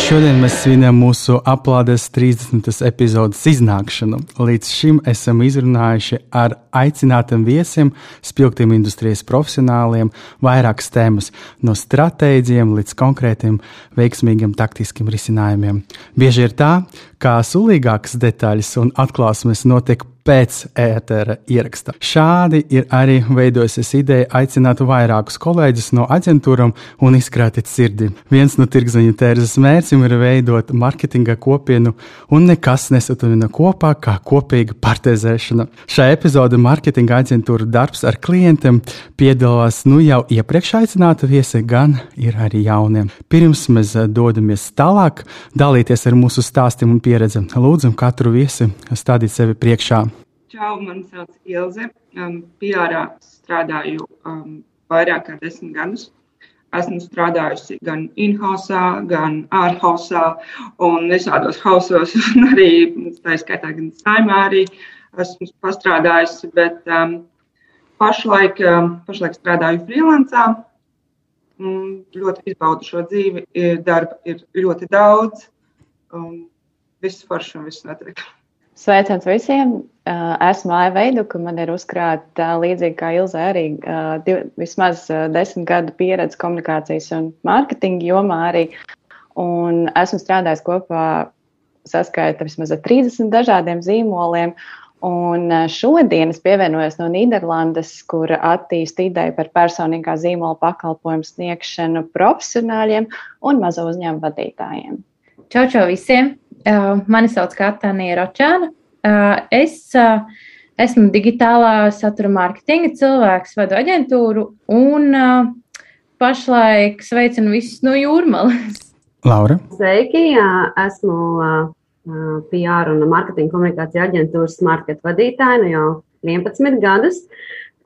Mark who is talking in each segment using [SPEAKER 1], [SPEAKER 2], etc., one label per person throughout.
[SPEAKER 1] Šodien mēs svinam mūsu aplādes 30. epizodes iznākšanu. Līdz šim esam izrunājuši ar aicinātiem viesiem, spilgtiem industrijas profesionāļiem, vairākas tēmas, no stratēģiem līdz konkrētiem veiksmīgiem taktiskiem risinājumiem. Bieži ir tā, ka sulīgākas detaļas un atklāsmes notiek pēc ētera ieraksta. Šādi ir arī veidojusies ideja aicināt vairākus kolēģus no aģentūram un izkrātīt sirdi. Viens no tirgzaņa tērzes mērķiem ir veidot marketinga kopienu, un nekas nesatunina kopā kā kopīga partizēšana. Šajā epizodē marketinga aģentūra darbs ar klientiem piedalās nu jau iepriekš aicinātu viesi, gan ir arī jauniem. Pirms mēs dodamies tālāk, dalīties ar mūsu stāstiem un pieredzi, lūdzam katru viesi stādīt sevi priekšā.
[SPEAKER 2] Čau, mani sauc Ilze. Um, PR strādāju um, vairāk kā desmit gadus. Esmu strādājusi gan in-house, gan ārhausā, un visādos hausos, un arī tā skaitā gan saimā arī esmu pastrādājusi. Bet um, pašlaik, um, pašlaik strādāju freelancā. Ļoti izbaudu šo dzīvi. Darba ir ļoti daudz, un viss forši un viss notiek.
[SPEAKER 3] Sveiciens visiem! Esmu Aija Veidu, ka man ir uzkrāta līdzīgi kā Ilze arī div, vismaz desmit gadu pieredze komunikācijas un mārketinga jomā arī. Un esmu strādājis kopā saskaita vismaz ar 30 dažādiem zīmoliem. Un šodien es pievienojos no Nīderlandes, kur attīst ideju par personīgā zīmola pakalpojumu sniegšanu profesionāļiem un mazo uzņēmumu vadītājiem.
[SPEAKER 4] Čau, čau visiem! Uh, mani sauc Katānija Ročāna. Es esmu digitālā satura mārketinga cilvēks, vadu aģentūru un pašlaik sveicinu visus no jūrmalas.
[SPEAKER 1] Laura.
[SPEAKER 5] Sveiki, esmu PR un mārketinga komunikācija aģentūras market vadītāja nu jau 11 gadus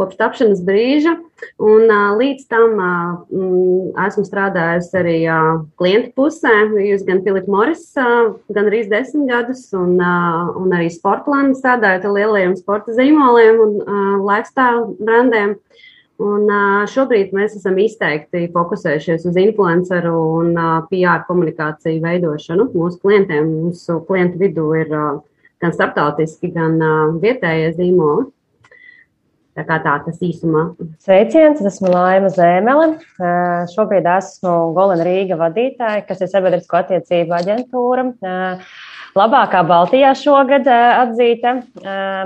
[SPEAKER 5] kopš tapšanas brīža. Un, uh, līdz tam uh, esmu strādājusi arī uh, klientu pusē, bijusi gan Filipa Moris, uh, gan arī desmit gadus, un, uh, un arī sportlānu strādājot ar lielajiem sporta zīmoliem un uh, lifestyle brandiem. Un, uh, šobrīd mēs esam izteikti fokusējušies uz influenceru un uh, PR komunikāciju veidošanu mūsu klientiem. Mūsu klientu vidū ir uh, gan starptautiski, gan uh, vietējie zīmoli. Tā kā tā tas īsumā.
[SPEAKER 6] Sveiciens, esmu Laima Zēmele. Šobrīd esmu Golena Rīga vadītāja, kas ir sabiedrisko attiecību aģentūra. Labākā Baltijā šogad atzīta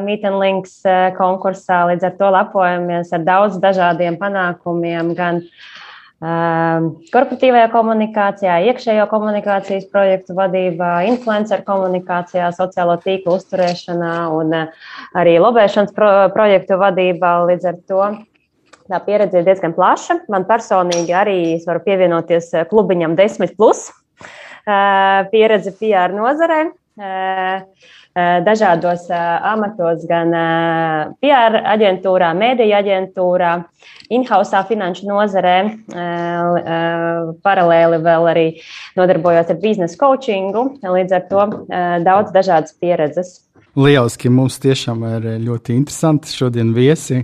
[SPEAKER 6] Mītenlinks konkursā, līdz ar to lepojamies ar daudz dažādiem panākumiem, gan Ehm, korporatīvajā komunikācijā, iekšējo komunikācijas projektu vadībā, influenceru komunikācijā, sociālo tīklu uzturēšanā un arī lobēšanas pro projektu vadībā. Līdz ar to tā pieredze ir diezgan plaša. Man personīgi arī es varu pievienoties klubiņam 10, plus, pieredze PR nozarē dažādos amatos, gan PR aģentūrā, mēdīja aģentūrā, in-house finanšu nozarē, paralēli vēl arī nodarbojos ar biznesa coachingu, līdz ar to daudz dažādas pieredzes.
[SPEAKER 1] Lieliski, mums tiešām ir ļoti interesanti šodien viesi.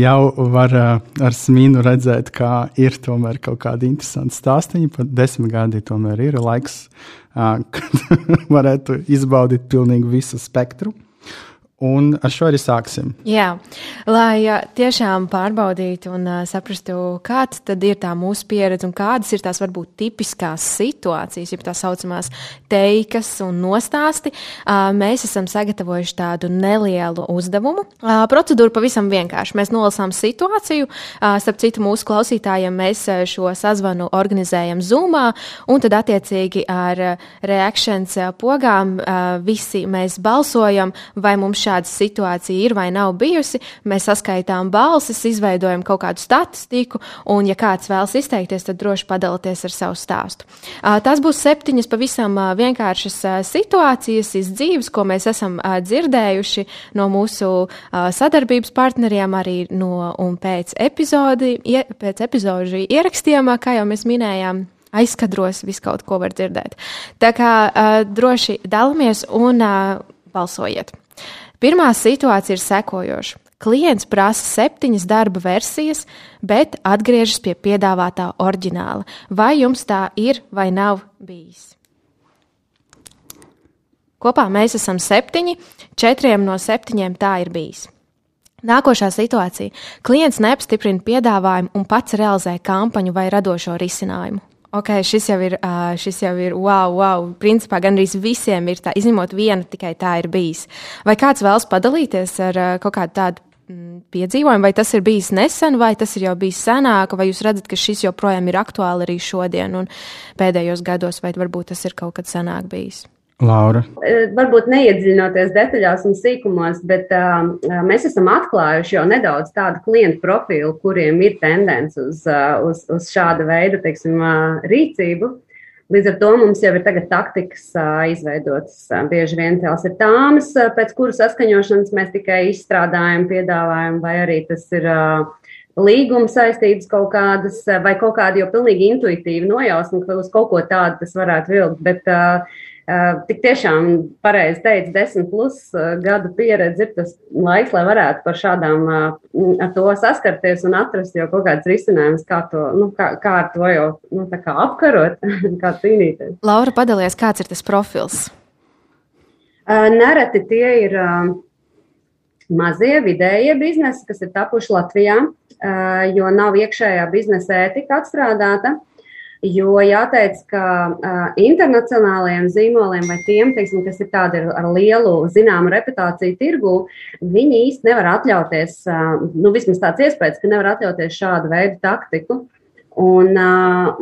[SPEAKER 1] Jau var ar smīnu redzēt, ka ir tomēr kaut kādi interesanti stāstīņi. Pat desmit gadi tomēr ir laiks, kad varētu izbaudīt pilnīgi visu spektru. Un ar šo arī sāksim.
[SPEAKER 7] Jā, lai tiešām pārbaudītu un uh, saprastu, kāda ir tā mūsu pieredze un kādas ir tās varbūt tipiskās situācijas, ja tā saucamās teikas un nostāsti, uh, mēs esam sagatavojuši tādu nelielu uzdevumu. Uh, procedūra pavisam vienkārši. Mēs nolasām situāciju, uh, starp citu mūsu klausītājiem mēs šo sazvanu organizējam Zoomā, un tad attiecīgi ar reakcijas pogām uh, visi mēs balsojam, vai mums šā šāda situācija ir vai nav bijusi. Mēs saskaitām balsis, izveidojam kaut kādu statistiku, un, ja kāds vēlas izteikties, tad droši padalieties ar savu stāstu. Tas būs septiņas pavisam vienkāršas situācijas iz dzīves, ko mēs esam dzirdējuši no mūsu sadarbības partneriem arī no un pēc epizodi, pēc epizodu ierakstiem, kā jau mēs minējām aizkadros visu kaut ko var dzirdēt. Tā kā uh, droši dalāmies un uh, balsojiet. Pirmā situācija ir sekojoša. Klients prasa septiņas darba versijas, bet atgriežas pie piedāvātā oriģināla. Vai jums tā ir vai nav bijis? Kopā mēs esam septiņi, četriem no septiņiem tā ir bijis. Nākošā situācija. Klients neapstiprina piedāvājumu un pats realizē kampaņu vai radošo risinājumu. Ok, šis jau ir, šis jau ir wow, wow. Principā gandrīz visiem ir tā, izņemot vienu, tikai tā ir bijis. Vai kāds vēlas padalīties ar kaut kādu tādu mm, piedzīvojumu, vai tas ir bijis nesen, vai tas ir jau bijis senāk, vai jūs redzat, ka šis joprojām ir aktuāli arī šodien un pēdējos gados, vai varbūt tas ir kaut kad senāk bijis?
[SPEAKER 1] Laura.
[SPEAKER 5] Varbūt neiedziļinoties detaļās un sīkumos, bet uh, mēs esam atklājuši jau nedaudz tādu klientu profilu, kuriem ir tendence uz, uh, uz, uz šāda veida teiksim, uh, rīcību. Līdz ar to mums jau ir tagad taktikas uh, izveidotas. Bieži vien tās ir tāmas, pēc kuru saskaņošanas mēs tikai izstrādājam, piedāvājam, vai arī tas ir uh, līguma saistības kaut kādas, vai kaut kāda jau pilnīgi intuitīva nojausma, ka uz kaut ko tādu tas varētu vilkt. Bet, Uh, tik tiešām, pareizi teica, desmit plus uh, gadu pieredze ir tas laiks, lai varētu par šādām uh, ar to saskarties un atrast jau kaut kāds risinājums, kā, to, nu, kā, kā ar to jau nu, kā apkarot, kā cīnīties.
[SPEAKER 7] Laura, padalies, kāds ir tas profils?
[SPEAKER 5] Nereti tie ir mazie, vidējie biznesi, kas ir tapuši Latvijā, jo nav iekšējā biznesa ētika atstrādāta. Jo jāteic, ka uh, internacionālajiem zīmoliem vai tiem, teiksim, kas ir tādi ar, ar lielu zināmu reputāciju tirgu, viņi īsti nevar atļauties, uh, nu, vismaz tāds iespējas, ka nevar atļauties šādu veidu taktiku. Un uh,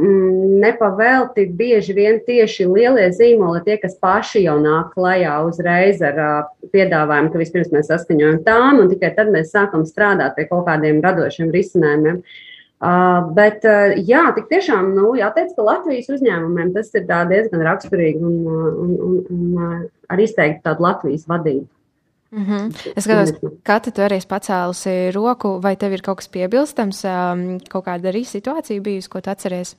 [SPEAKER 5] nepavēlti bieži vien tieši lielie zīmoli, tie, kas paši jau nāk klajā uzreiz ar uh, piedāvājumu, ka vispirms mēs saskaņojam tām, un tikai tad mēs sākam strādāt pie kaut kādiem radošiem risinājumiem. Uh, Uh, bet, uh, jā, tik tiešām, nu, jāteic, ka Latvijas uzņēmumiem tas ir diezgan raksturīgi un, un, un, un ar izteikti tādu Latvijas vadību.
[SPEAKER 7] Mm -hmm. Es skatos, ka tu arī pacēlusi roku, vai tev ir kaut kas piebilstams, um, kaut kāda arī situācija bijusi, ko tu atceries?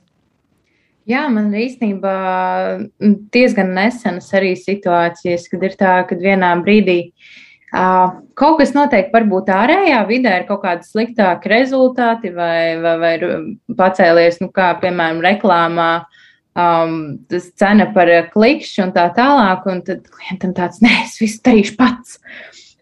[SPEAKER 4] Jā, man ir īstenībā diezgan nesenas arī situācijas, kad ir tā, kad vienā brīdī uh, Kaut kas noteikti varbūt ārējā vidē ir kaut kādi sliktāki rezultāti vai, vai, vai pacēlies, nu kā piemēram reklāmā, um, tas cena par klikšķi un tā tālāk, un tad klientam tāds, nē, es visu darīšu pats.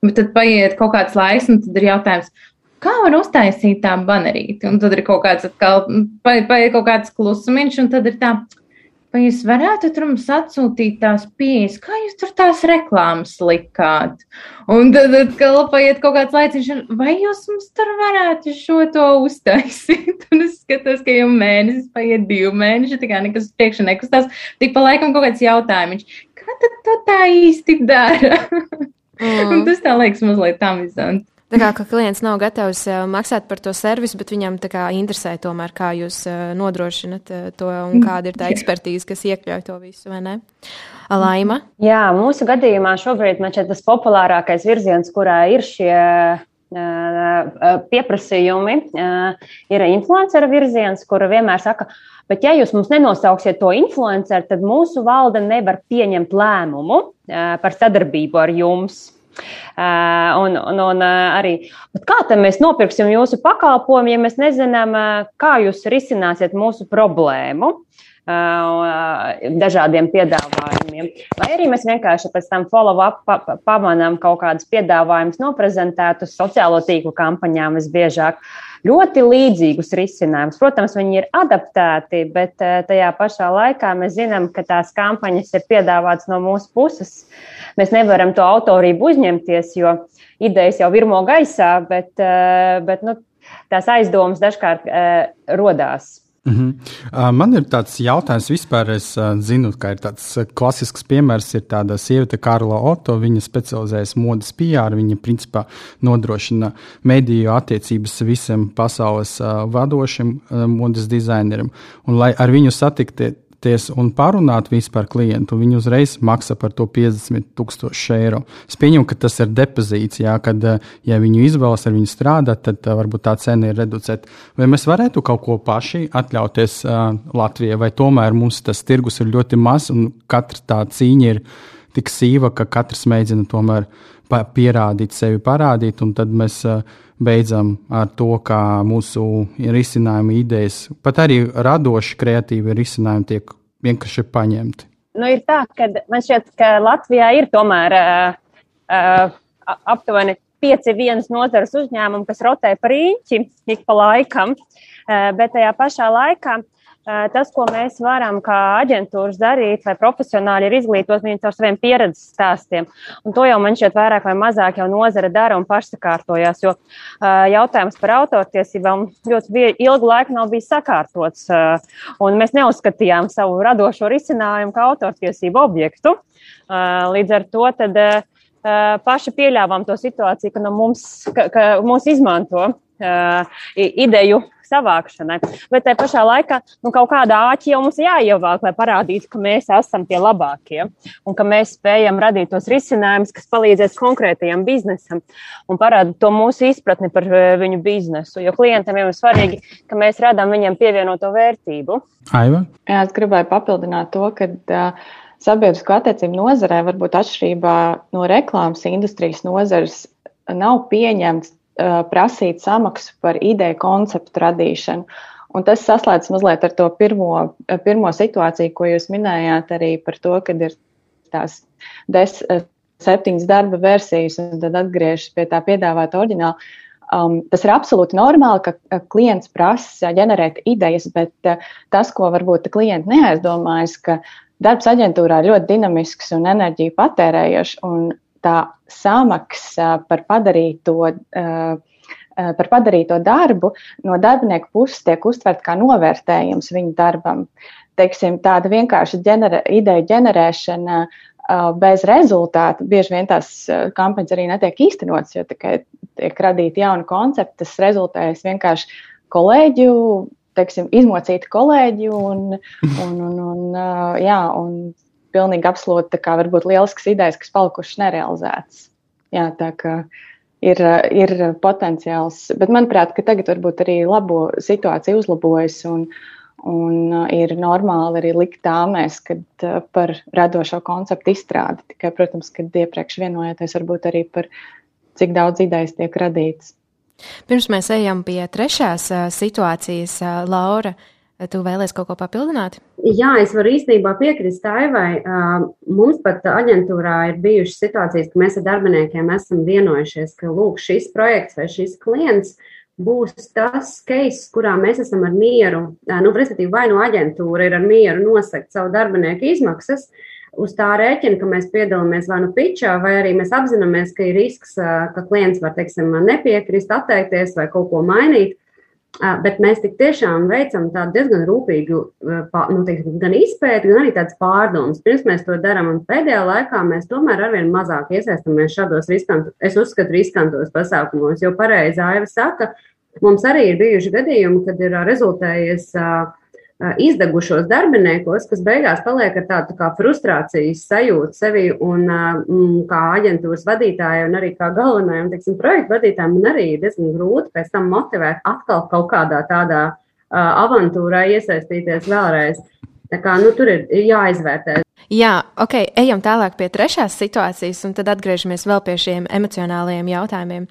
[SPEAKER 4] Bet tad paiet kaut kāds laiks, un tad ir jautājums, kā var uztaisīt tā banerīti? Un tad ir kaut kāds atkal, paiet kaut kāds klusumiņš, un tad ir tā, vai jūs varētu tur mums atsūtīt tās pieejas, kā jūs tur tās reklāmas likāt? Un tad atkal paiet kaut kāds laiciņš, vai jūs mums tur varētu šo to uztaisīt? Un es skatos, ka jau mēnesis paiet divi mēneši, tā kā nekas priekšā nekustās, tik pa laikam kaut kāds jautājums, kā tad to tā īsti dara? Mm. Un tas tā liekas mazliet amizanti.
[SPEAKER 7] Tā kā ka klients nav gatavs uh, maksāt par to servisu, bet viņam kā, interesē tomēr, kā jūs uh, nodrošinat uh, to un kāda ir tā ekspertīze, kas iekļauj to visu, vai ne? Laima?
[SPEAKER 6] Jā, mūsu gadījumā šobrīd man šķiet tas populārākais virziens, kurā ir šie pieprasījumi, ir influenceru virziens, kura vienmēr saka, bet ja jūs mums nenosauksiet to influenceru, tad mūsu valde nevar pieņemt lēmumu par sadarbību ar jums. Uh, un, un, un uh, arī, kā tad mēs nopirksim jūsu pakalpojumu, ja mēs nezinām, uh, kā jūs risināsiet mūsu problēmu? dažādiem piedāvājumiem. Vai arī mēs vienkārši pēc tam follow-up pa, pa, pamanām kaut kādus piedāvājumus noprezentētus sociālo tīklu kampaņām visbiežāk. Ļoti līdzīgus risinājumus. Protams, viņi ir adaptēti, bet tajā pašā laikā mēs zinām, ka tās kampaņas ir piedāvātas no mūsu puses. Uh, Mēs nevaram to autorību uzņemties, jo idejas jau virmo gaisā, bet, eh, bet nu, tās aizdomas dažkārt uh, rodās.
[SPEAKER 1] Mm -hmm. Man ir tāds jautājums, vispār es zinu, ka ir tāds klasisks piemērs, ir tāda sieviete, Karla Oto. Viņa specializējas modes PR, viņa principā nodrošina mediju attiecības visiem pasaules vadošiem modes dizaineriem. Un, lai ar viņu satiktu, ties un parunāt vispār klientu, viņi uzreiz maksā par to 50 tūkstoši eiro. Es pieņemu, ka tas ir depozīts, jā, kad, eh, ja viņu izvēlas ar viņu strādāt, tad uh, varbūt tā cena ir reducēta. Vai mēs varētu kaut ko paši atļauties uh, Latvijai, vai tomēr mums tas tirgus ir ļoti maz un katra tā cīņa ir tik sīva, ka katrs mēģina tomēr pierādīt sevi, parādīt, un tad mēs uh, beidzam ar to, kā mūsu risinājuma idejas, pat arī radoši, kreatīvi risinājumi tiek vienkārši paņemti.
[SPEAKER 6] Nu, ir tā, ka man šķiet, ka Latvijā ir tomēr uh, uh, aptuveni pieci vienas nozares uzņēmumi, kas rotē par īņķi ik pa laikam, uh, bet tajā pašā laikā uh, tas, ko mēs varam kā aģentūras darīt, vai profesionāļi ir izglītot viņu caur saviem pieredzes stāstiem. Un to jau man šķiet vairāk vai mazāk jau nozare dara un pašsakārtojās, jo jautājums par autortiesībām ļoti ilgu laiku nav bijis sakārtots. Un mēs neuzskatījām savu radošo risinājumu kā autortiesību objektu. Līdz ar to tad paši pieļāvām to situāciju, ka, no mums, ka, ka mūs izmanto ideju savākšanai. Bet tajā pašā laikā nu, kaut kādā āķī jau mums jāievāk, lai parādītu, ka mēs esam tie labākie un ka mēs spējam radīt tos risinājumus, kas palīdzēs konkrētajam biznesam un parāda to mūsu izpratni par eh, viņu biznesu. Jo klientam jau ir svarīgi, ka mēs radām viņiem pievienoto vērtību.
[SPEAKER 1] Aiva?
[SPEAKER 3] Jā, es gribēju papildināt to, ka. Uh, Sabiedrisko attiecību nozarē, varbūt atšķirībā no reklāmas industrijas nozares, nav pieņemts uh, prasīt samaksu par ideju konceptu radīšanu. Un tas saslēdz mazliet ar to pirmo, pirmo situāciju, ko jūs minējāt, arī par to, ka ir tās des, septiņas darba versijas, un tad atgriežas pie tā piedāvāta oriģināla. Um, tas ir absolūti normāli, ka klients prasa ģenerēt idejas, bet uh, tas, ko varbūt klienti neaizdomājas, ka darbs aģentūrā ir ļoti dinamisks un enerģiju patērējošs, un tā samaksa par padarīto, par padarīto darbu no darbinieku puses tiek uztverta kā novērtējums viņu darbam. Teiksim, tāda vienkārša ģenerē, ideja ģenerēšana bez rezultātu. Bieži vien tās kampaņas arī netiek īstenotas, jo tikai tiek radīti jauni koncepti. Tas rezultējas vienkārši kolēģu, teiksim, izmocīti kolēģi un, un, un, un, jā, un pilnīgi absolūti tā kā varbūt lielisks idejas, kas palikušas nerealizētas. Jā, tā kā ir, ir potenciāls, bet manuprāt, ka tagad varbūt arī labo situācija uzlabojas un, un ir normāli arī likt tāmēs, kad par radošo konceptu izstrādi. Tikai, protams, kad iepriekš vienojoties varbūt arī par cik daudz idejas tiek radītas.
[SPEAKER 7] Pirms mēs ejam pie trešās situācijas, Laura, Tu vēlēsies kaut ko papildināt?
[SPEAKER 5] Jā, es varu īstenībā piekrist Aivai. Mums pat aģentūrā ir bijušas situācijas, ka mēs ar darbiniekiem esam vienojušies, ka lūk, šis projekts vai šis klients būs tas case, kurā mēs esam ar mieru, nu, respektīvi, vai no aģentūra ir ar mieru nosakt savu darbinieku izmaksas, uz tā rēķina, ka mēs piedalāmies vai nu pitčā, vai arī mēs apzināmies, ka ir risks, ka klients var, teiksim, nepiekrist, atteikties vai kaut ko mainīt. Bet mēs tiešām veicam tādu diezgan rūpīgu, nu, teiksim, gan izpēti, gan arī tādas pārdomas. Pirms mēs to darām, un pēdējā laikā mēs tomēr arvien mazāk iesaistamies šādos riskantos, es uzskatu, riskantos pasākumos, jo pareizi Aiva saka, mums arī ir bijuši gadījumi, kad ir rezultējies uh, izdegušos darbiniekos, kas beigās paliek ar tādu tā kā frustrācijas sajūtu sevi un mm, kā aģentūras vadītāja un arī kā galvenajam, teiksim, projektu vadītājam, man arī ir diezgan grūti pēc tam motivēt atkal kaut kādā tādā avantūrā iesaistīties vēlreiz. Tā kā, nu, tur ir jāizvērtē.
[SPEAKER 7] Jā, ok, ejam tālāk pie trešās situācijas, un tad atgriežamies vēl pie šiem emocionālajiem jautājumiem.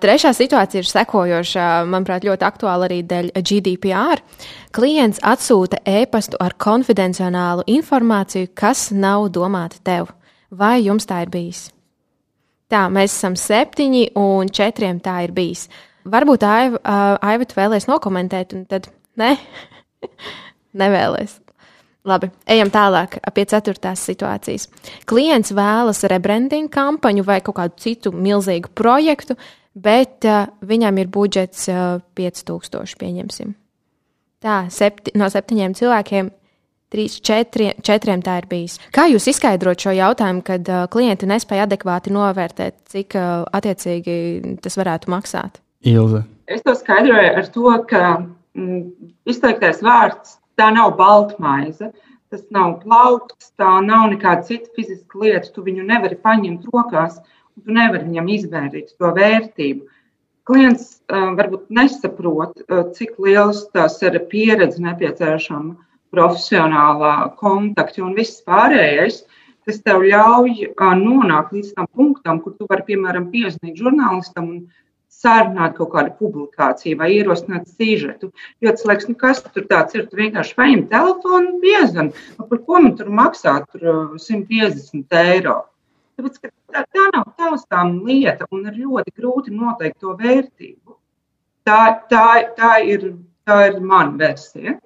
[SPEAKER 7] Trešā situācija ir sekojoša, manuprāt, ļoti aktuāla arī dēļ GDPR. Klients atsūta e-pastu ar konfidencionālu informāciju, kas nav domāta tev. Vai jums tā ir bijis? Tā, mēs esam septiņi, un četriem tā ir bijis. Varbūt Aiva, Aiva vēlēs nokomentēt, un tad ne, nevēlēs. Labi, ejam tālāk pie ceturtās situācijas. Klients vēlas rebranding kampaņu vai kaut kādu citu milzīgu projektu, bet uh, viņam ir budžets uh, 5000, pieņemsim. Tā, septi, no septiņiem cilvēkiem trīs, četri, četriem tā ir bijis. Kā jūs izskaidrot šo jautājumu, kad uh, klienti nespēja adekvāti novērtēt, cik uh, attiecīgi tas varētu maksāt?
[SPEAKER 1] Ilze.
[SPEAKER 2] Es to skaidroju ar to, ka mm, izteiktais vārds tā nav baltmaize. Tas nav plaukts, tā nav nekāda cita fiziska lieta. Tu viņu nevari paņemt rokās, un tu nevari viņam izmērīt to vērtību. Klients uh, varbūt nesaprot, uh, cik liels tās ir pieredze nepieciešama profesionālā kontakta un viss pārējais, kas tev ļauj nonākt līdz tam punktam, kur tu vari, piemēram, piezvanīt žurnālistam un sarunāt kaut kādu publikāciju vai ierosināt sižetu. Jo tas liekas, nu kas tur tāds ir, tu vienkārši paņem telefonu un piezvan. Nu, par ko man tur maksā tur 150 eiro? Tāpēc, tā, tā nav taustām lieta un ir ļoti grūti noteikt to vērtību. Tā, tā, tā, ir, tā ir mana versija.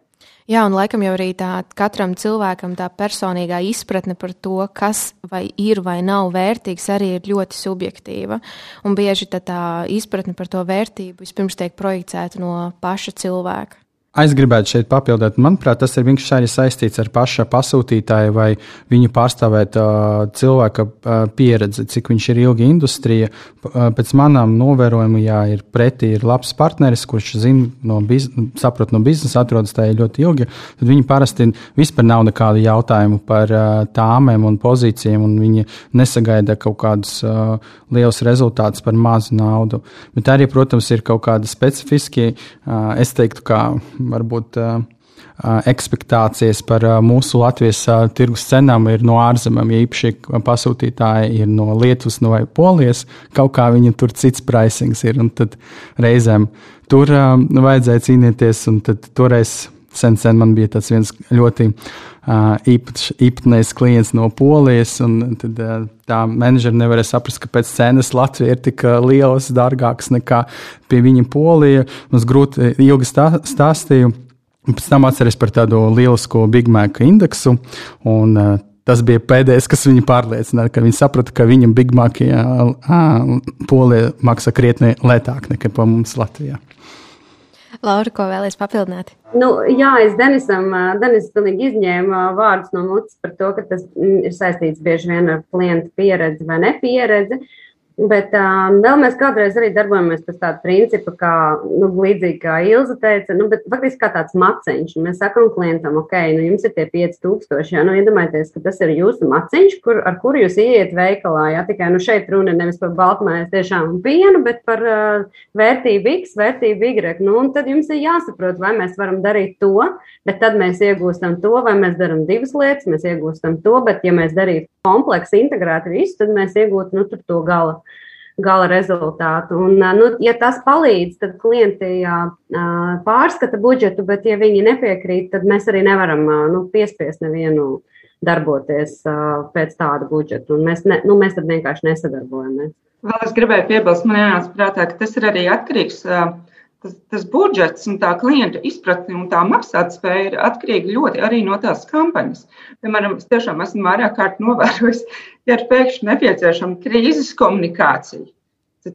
[SPEAKER 7] Jā, un laikam jau arī tā katram cilvēkam tā personīgā izpratne par to, kas vai ir vai nav vērtīgs, arī ir ļoti subjektīva. Un bieži tā, tā izpratne par to vērtību vispirms tiek projicēta no paša cilvēka.
[SPEAKER 1] Es gribētu šeit papildināt, manuprāt, tas ir viņš arī saistīts ar paša pasūtītāja vai viņa pārstāvēt uh, cilvēka pieredzi, cik viņš ir ilgi industrija. Uh, pēc manām novērojumiem, jā, ir pretī ir labs partneris, kurš zina no, saprot no biznesa, atrodas tajā ļoti ilgi, tad viņi parasti vispār nav nekādu jautājumu par tāmēm un pozīcijām, un viņi nesagaida kaut kādus lielus rezultātus par mazu naudu. Bet arī, protams, ir kaut kādi specifiski, es teiktu, kā varbūt ekspektācijas par mūsu Latvijas tirgus cenām ir no ārzemēm. Ja īpaši pasūtītāji ir no Lietuvas no vai Polijas, kaut kā viņam tur cits pricings ir. Tad reizēm tur vajadzēja cīnīties, un tad toreiz sen, sen man bija tas viens ļoti īpašs, īpatnējs klients no Polijas. Tad tā menedžera nevarēja saprast, kāpēc cenas Latvijā ir tik lielas, dārgākas nekā pie viņa Polija. Mums grūti ilgi stā, stāstīja. Pēc tam atceros par tādu lielisko Big Mac indeksu. Un, Tas bija pēdējais, kas viņu pārliecināja, ka viņi saprata, ka viņam Big Mac polija maksā krietni lētāk nekā mums Latvijā.
[SPEAKER 7] Laura, ko vēlēs papildināt?
[SPEAKER 5] Nu, jā, es Denisam, Denis pilnīgi izņēma vārdus no mutes par to, ka tas mm, ir saistīts bieži vien ar klienta pieredzi vai nepieredzi. Bet um, vēl mēs kādreiz arī darbojamies pēc tāda principa, kā, nu, līdzīgi kā Ilza teica, nu, bet faktiski kā tāds maciņš. Mēs sakām klientam, ok, nu, jums ir tie 5000, jā, nu, iedomājieties, ka tas ir jūsu maciņš, kur, ar kuru jūs ieiet veikalā, jā, tikai, nu, šeit runa nevis par baltmaizi tiešām pienu, bet par uh, vērtību X, vērtību Y. Nu, un tad jums ir jāsaprot, vai mēs varam darīt to, bet tad mēs iegūstam to, vai mēs darām divas lietas, mēs iegūstam to, bet ja mēs darītu kompleksu, integrētu visu, tad mēs iegūtu, nu, to gala gala rezultātu. Un, nu, ja tas palīdz, tad klienti jā, pārskata budžetu, bet ja viņi nepiekrīt, tad mēs arī nevaram nu, piespiest nevienu darboties pēc tāda budžeta. Un mēs, ne, nu, mēs tad vienkārši nesadarbojamies.
[SPEAKER 2] Vēl es gribēju piebilst, man jānāc prātā, ka tas ir arī atkarīgs. Tas, tas budžets un tā klienta izpratne un tā maksātspēja ir atkarīga ļoti arī no tās kampaņas. Piemēram, es tiešām esmu vairāk kārt novērojis, ja ir pēkšņi nepieciešama krīzes komunikācija.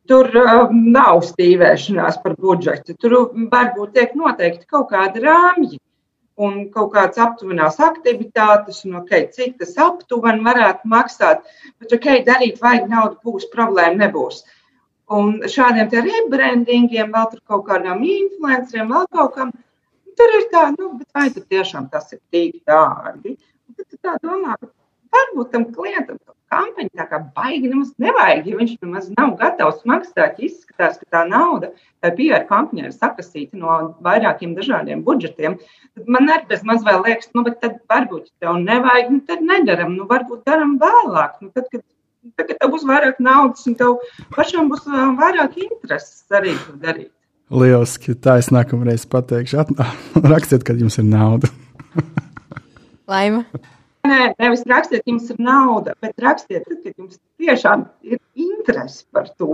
[SPEAKER 2] Tur uh, nav stīvēšanās par budžetu. Tur varbūt tiek noteikti kaut kādi rāmji un kaut kādas aptuvenās aktivitātes, un okay, cik tas aptuveni varētu maksāt. Bet, ok, darīt vajag naudu, būs problēma, nebūs. Un šādiem te rebrandingiem, vēl tur kaut kādām influenceriem, vēl kaut kam, tur ir tā, nu, vai tur tiešām tas ir tik dārgi. Un tad tu tā domā, varbūt tam klientam to kampaņu tā kā baigi nemaz nevajag, ja viņš nemaz nav gatavs maksāt, izskatās, ka tā nauda, tā PR kampaņa ir sakasīta no vairākiem dažādiem budžetiem, tad man arī bez maz vēl liekas, nu, bet tad varbūt tev nevajag, nu, tad nedaram, nu, varbūt daram vēlāk, nu, tad, kad, tad, kad tev būs vairāk naudas un tev pašam būs vairāk intereses arī to darīt.
[SPEAKER 1] Lieliski, tā es nākamreiz pateikšu. Rakstiet, kad jums ir nauda.
[SPEAKER 7] Laima.
[SPEAKER 2] Nē, nevis rakstiet, jums ir nauda, bet rakstiet, tad, kad jums tiešām ir interese par to.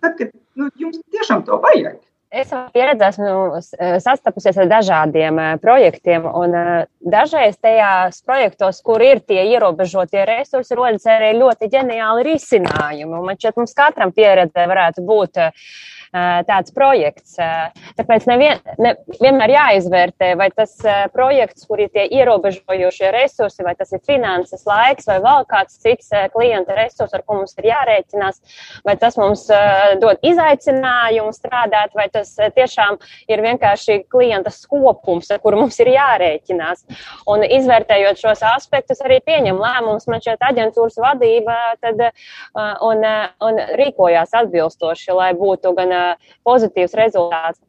[SPEAKER 2] Tad, kad nu, jums tiešām to vajag.
[SPEAKER 8] Es savā pieredzē esmu sastapusies ar dažādiem projektiem, un dažreiz tajās projektos, kur ir tie ierobežotie resursi, rodas arī ļoti ģeniāli risinājumi. Man šķiet, mums katram pieredzē varētu būt
[SPEAKER 6] tāds projekts. Tāpēc nevien, ne, vienmēr jāizvērtē, vai tas projekts, kur ir tie ierobežojošie resursi, vai tas ir finanses, laiks vai vēl kāds cits klienta resurs, ar ko mums ir jārēķinās, vai tas mums dod izaicinājumu strādāt, vai tas tiešām ir vienkārši klienta skopums, ar kuru mums ir jārēķinās. Un izvērtējot šos aspektus, arī pieņem lēmumus, man šeit aģentūras vadība tad, un, un rīkojās atbilstoši, lai būtu gan pozitīvs rezultāts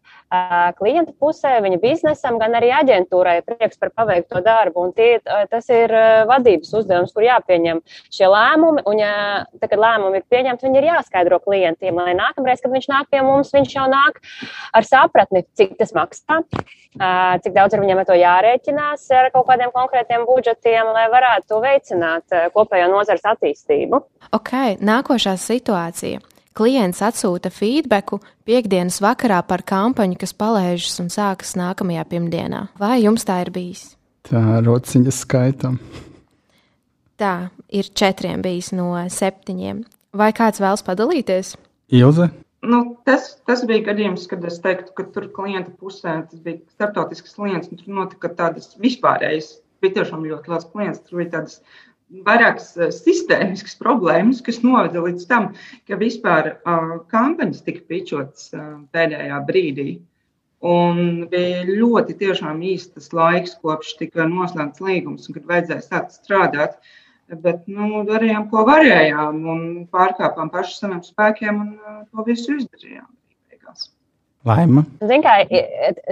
[SPEAKER 6] klienta pusē, viņa biznesam, gan arī aģentūrai prieks par paveikto darbu. Un tie, tas ir vadības uzdevums, kur jāpieņem šie lēmumi. Un, ja tā, kad lēmumi ir pieņemti, viņi ir jāskaidro klientiem, lai nākamreiz, kad viņš nāk pie mums, viņš jau nāk ar sapratni, cik tas maksā, cik daudz ar viņiem to jārēķinās ar kaut kādiem konkrētiem budžetiem, lai varētu veicināt kopējo nozares attīstību.
[SPEAKER 7] Ok, nākošā situācija. Klients atsūta feedbacku piekdienas vakarā par kampaņu, kas palaižas un sākas nākamajā pirmdienā. Vai jums tā ir bijis?
[SPEAKER 1] Tā rociņas skaitam.
[SPEAKER 7] Tā ir četriem bijis no septiņiem. Vai kāds vēlas padalīties?
[SPEAKER 1] Ilze?
[SPEAKER 2] Nu, tas, tas bija gadījums, kad es teiktu, ka tur klienta pusē tas bija starptautisks klients, un tur notika tādas vispārējas, bija tiešām ļoti liels klients. Tur bija tādas vairākas eh, sistēmiskas problēmas, kas noveda līdz tam, ka vispār uh, kampaņas tika pičotas uh, pēdējā brīdī. Un bija ļoti tiešām īstas laiks, kopš tika noslēgts līgums, un kad vajadzēja sākt strādāt. Bet nu, darījām, ko varējām, un pārkāpām paši saviem spēkiem, un uh, to visu izdarījām.
[SPEAKER 1] Laima.
[SPEAKER 6] Zin, kā,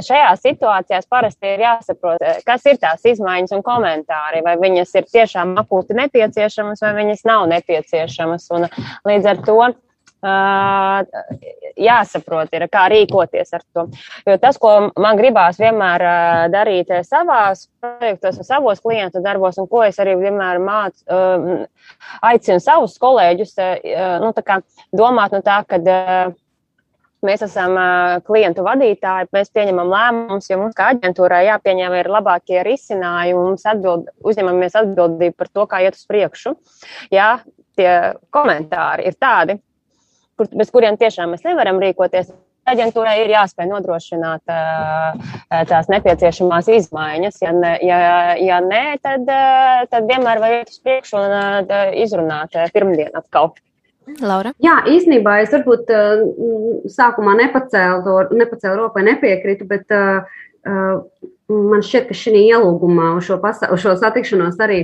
[SPEAKER 6] šajā situācijā parasti ir jāsaprot, kas ir tās izmaiņas un komentāri, vai viņas ir tiešām akūti nepieciešamas, vai viņas nav nepieciešamas. Un līdz ar to uh, jāsaprot, ir, kā rīkoties ar to. Jo tas, ko man gribās vienmēr darīt savās projektos un savos klientu darbos, un ko es arī vienmēr mācu, uh, aicinu savus kolēģus, uh, nu, domāt no tā, ka Mēs esam klientu vadītāji, mēs pieņemam lēmumus, jo mums kā aģentūrai jāpieņem ir labākie risinājumi, mums atbild, uzņemamies atbildību par to, kā iet uz priekšu. Jā, tie komentāri ir tādi, kur, bez kuriem tiešām mēs nevaram rīkoties. Aģentūrai ir jāspēj nodrošināt tās nepieciešamās izmaiņas. Ja, ne, ja, ja nē, tad, tad vienmēr var iet uz priekšu un izrunāt pirmdien atkal.
[SPEAKER 7] Laura?
[SPEAKER 5] Jā, īstenībā es varbūt uh, sākumā nepacēlu nepacēlu roku vai nepiekritu, bet uh, uh, man šķiet, ka šī ielūgumā uz šo, pasa, uz šo satikšanos arī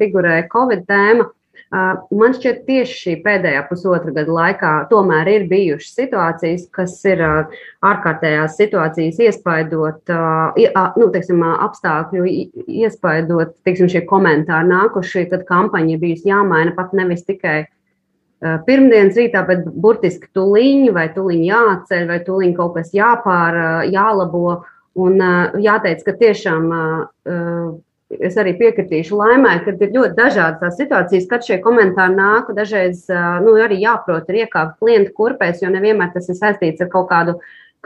[SPEAKER 5] figurēja Covid tēma. Uh, man šķiet, tieši šī pēdējā pusotra gada laikā tomēr ir bijušas situācijas, kas ir uh, ārkārtējās situācijas iespaidot, uh, nu, teiksim, apstākļu iespaidot, teiksim, šie komentāri nākuši, kad kampaņa bijusi jāmaina pat nevis tikai pirmdienas rītā, bet burtiski tuliņi vai tuliņi jāceļ vai tuliņi kaut kas jāpār, jālabo. Un jāteic, ka tiešām es arī piekritīšu laimai, ka ir ļoti dažādas tās situācijas, kad šie komentāri nāk. Dažreiz nu, arī jāprot ir iekāpt klientu kurpēs, jo nevienmēr tas ir saistīts ar kaut kādu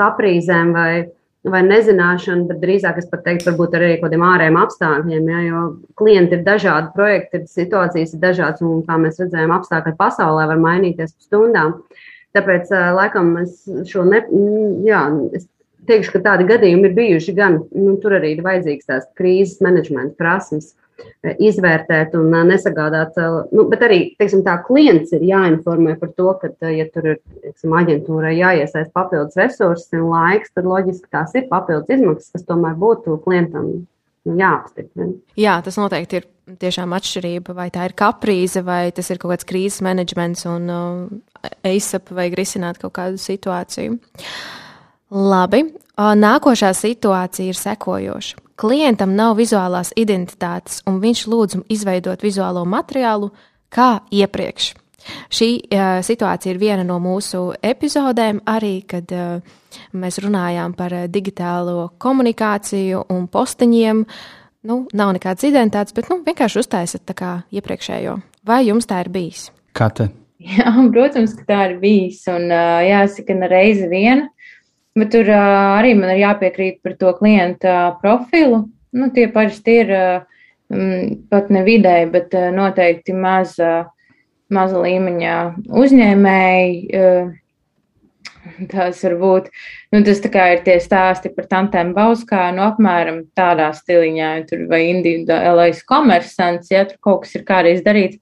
[SPEAKER 5] kaprīzēm vai vai nezināšanu, bet drīzāk es pat teiktu, varbūt arī kādiem ārējiem apstākļiem, ja, jo klienti ir dažādi, projekti ir situācijas ir dažādas, un kā mēs redzējām, apstākļi pasaulē var mainīties pa stundām. Tāpēc, laikam, es šo ne, jā, es teikšu, ka tādi gadījumi ir bijuši gan, nu, tur arī ir vajadzīgs tās krīzes menedžmenta prasmes izvērtēt un nesagādāt. Nu, bet arī teiksim, tā klients ir jāinformē par to, ka, ja tur ir teiksim, aģentūrai jāiesaist papildus resursi un laiks, tad loģiski tās ir papildus izmaksas, kas tomēr būtu klientam jāapstiprina.
[SPEAKER 7] Jā, tas noteikti ir tiešām atšķirība, vai tā ir kaprīze, vai tas ir kaut kāds krīzes menedžments un uh, ASAP vajag risināt kaut kādu situāciju. Labi, nākošā situācija ir sekojoša. Klientam nav vizuālās identitātes, un viņš lūdz izveidot vizuālo materiālu kā iepriekš. Šī uh, situācija ir viena no mūsu epizodēm, arī kad uh, mēs runājām par uh, digitālo komunikāciju un posteņiem. Nu, nav nekādas identitātes, bet nu, vienkārši uztaisat tā kā iepriekšējo. Vai jums tā ir bijis?
[SPEAKER 1] Kā te?
[SPEAKER 4] Jā, protams, ka tā ir bijis. Un uh, jāsaka, ne reizi viena. Bet tur uh, arī man ir jāpiekrīt par to klienta profilu. Nu, tie parasti ir um, pat ne vidēji, bet uh, noteikti maza, maza līmeņa uzņēmēji. Uh, tās var būt, nu, tas ir tie stāsti par tantēm Bauskā, nu, apmēram tādā stiliņā, tur vai individuālais komersants, ja tur kaut kas ir kādreiz darīts.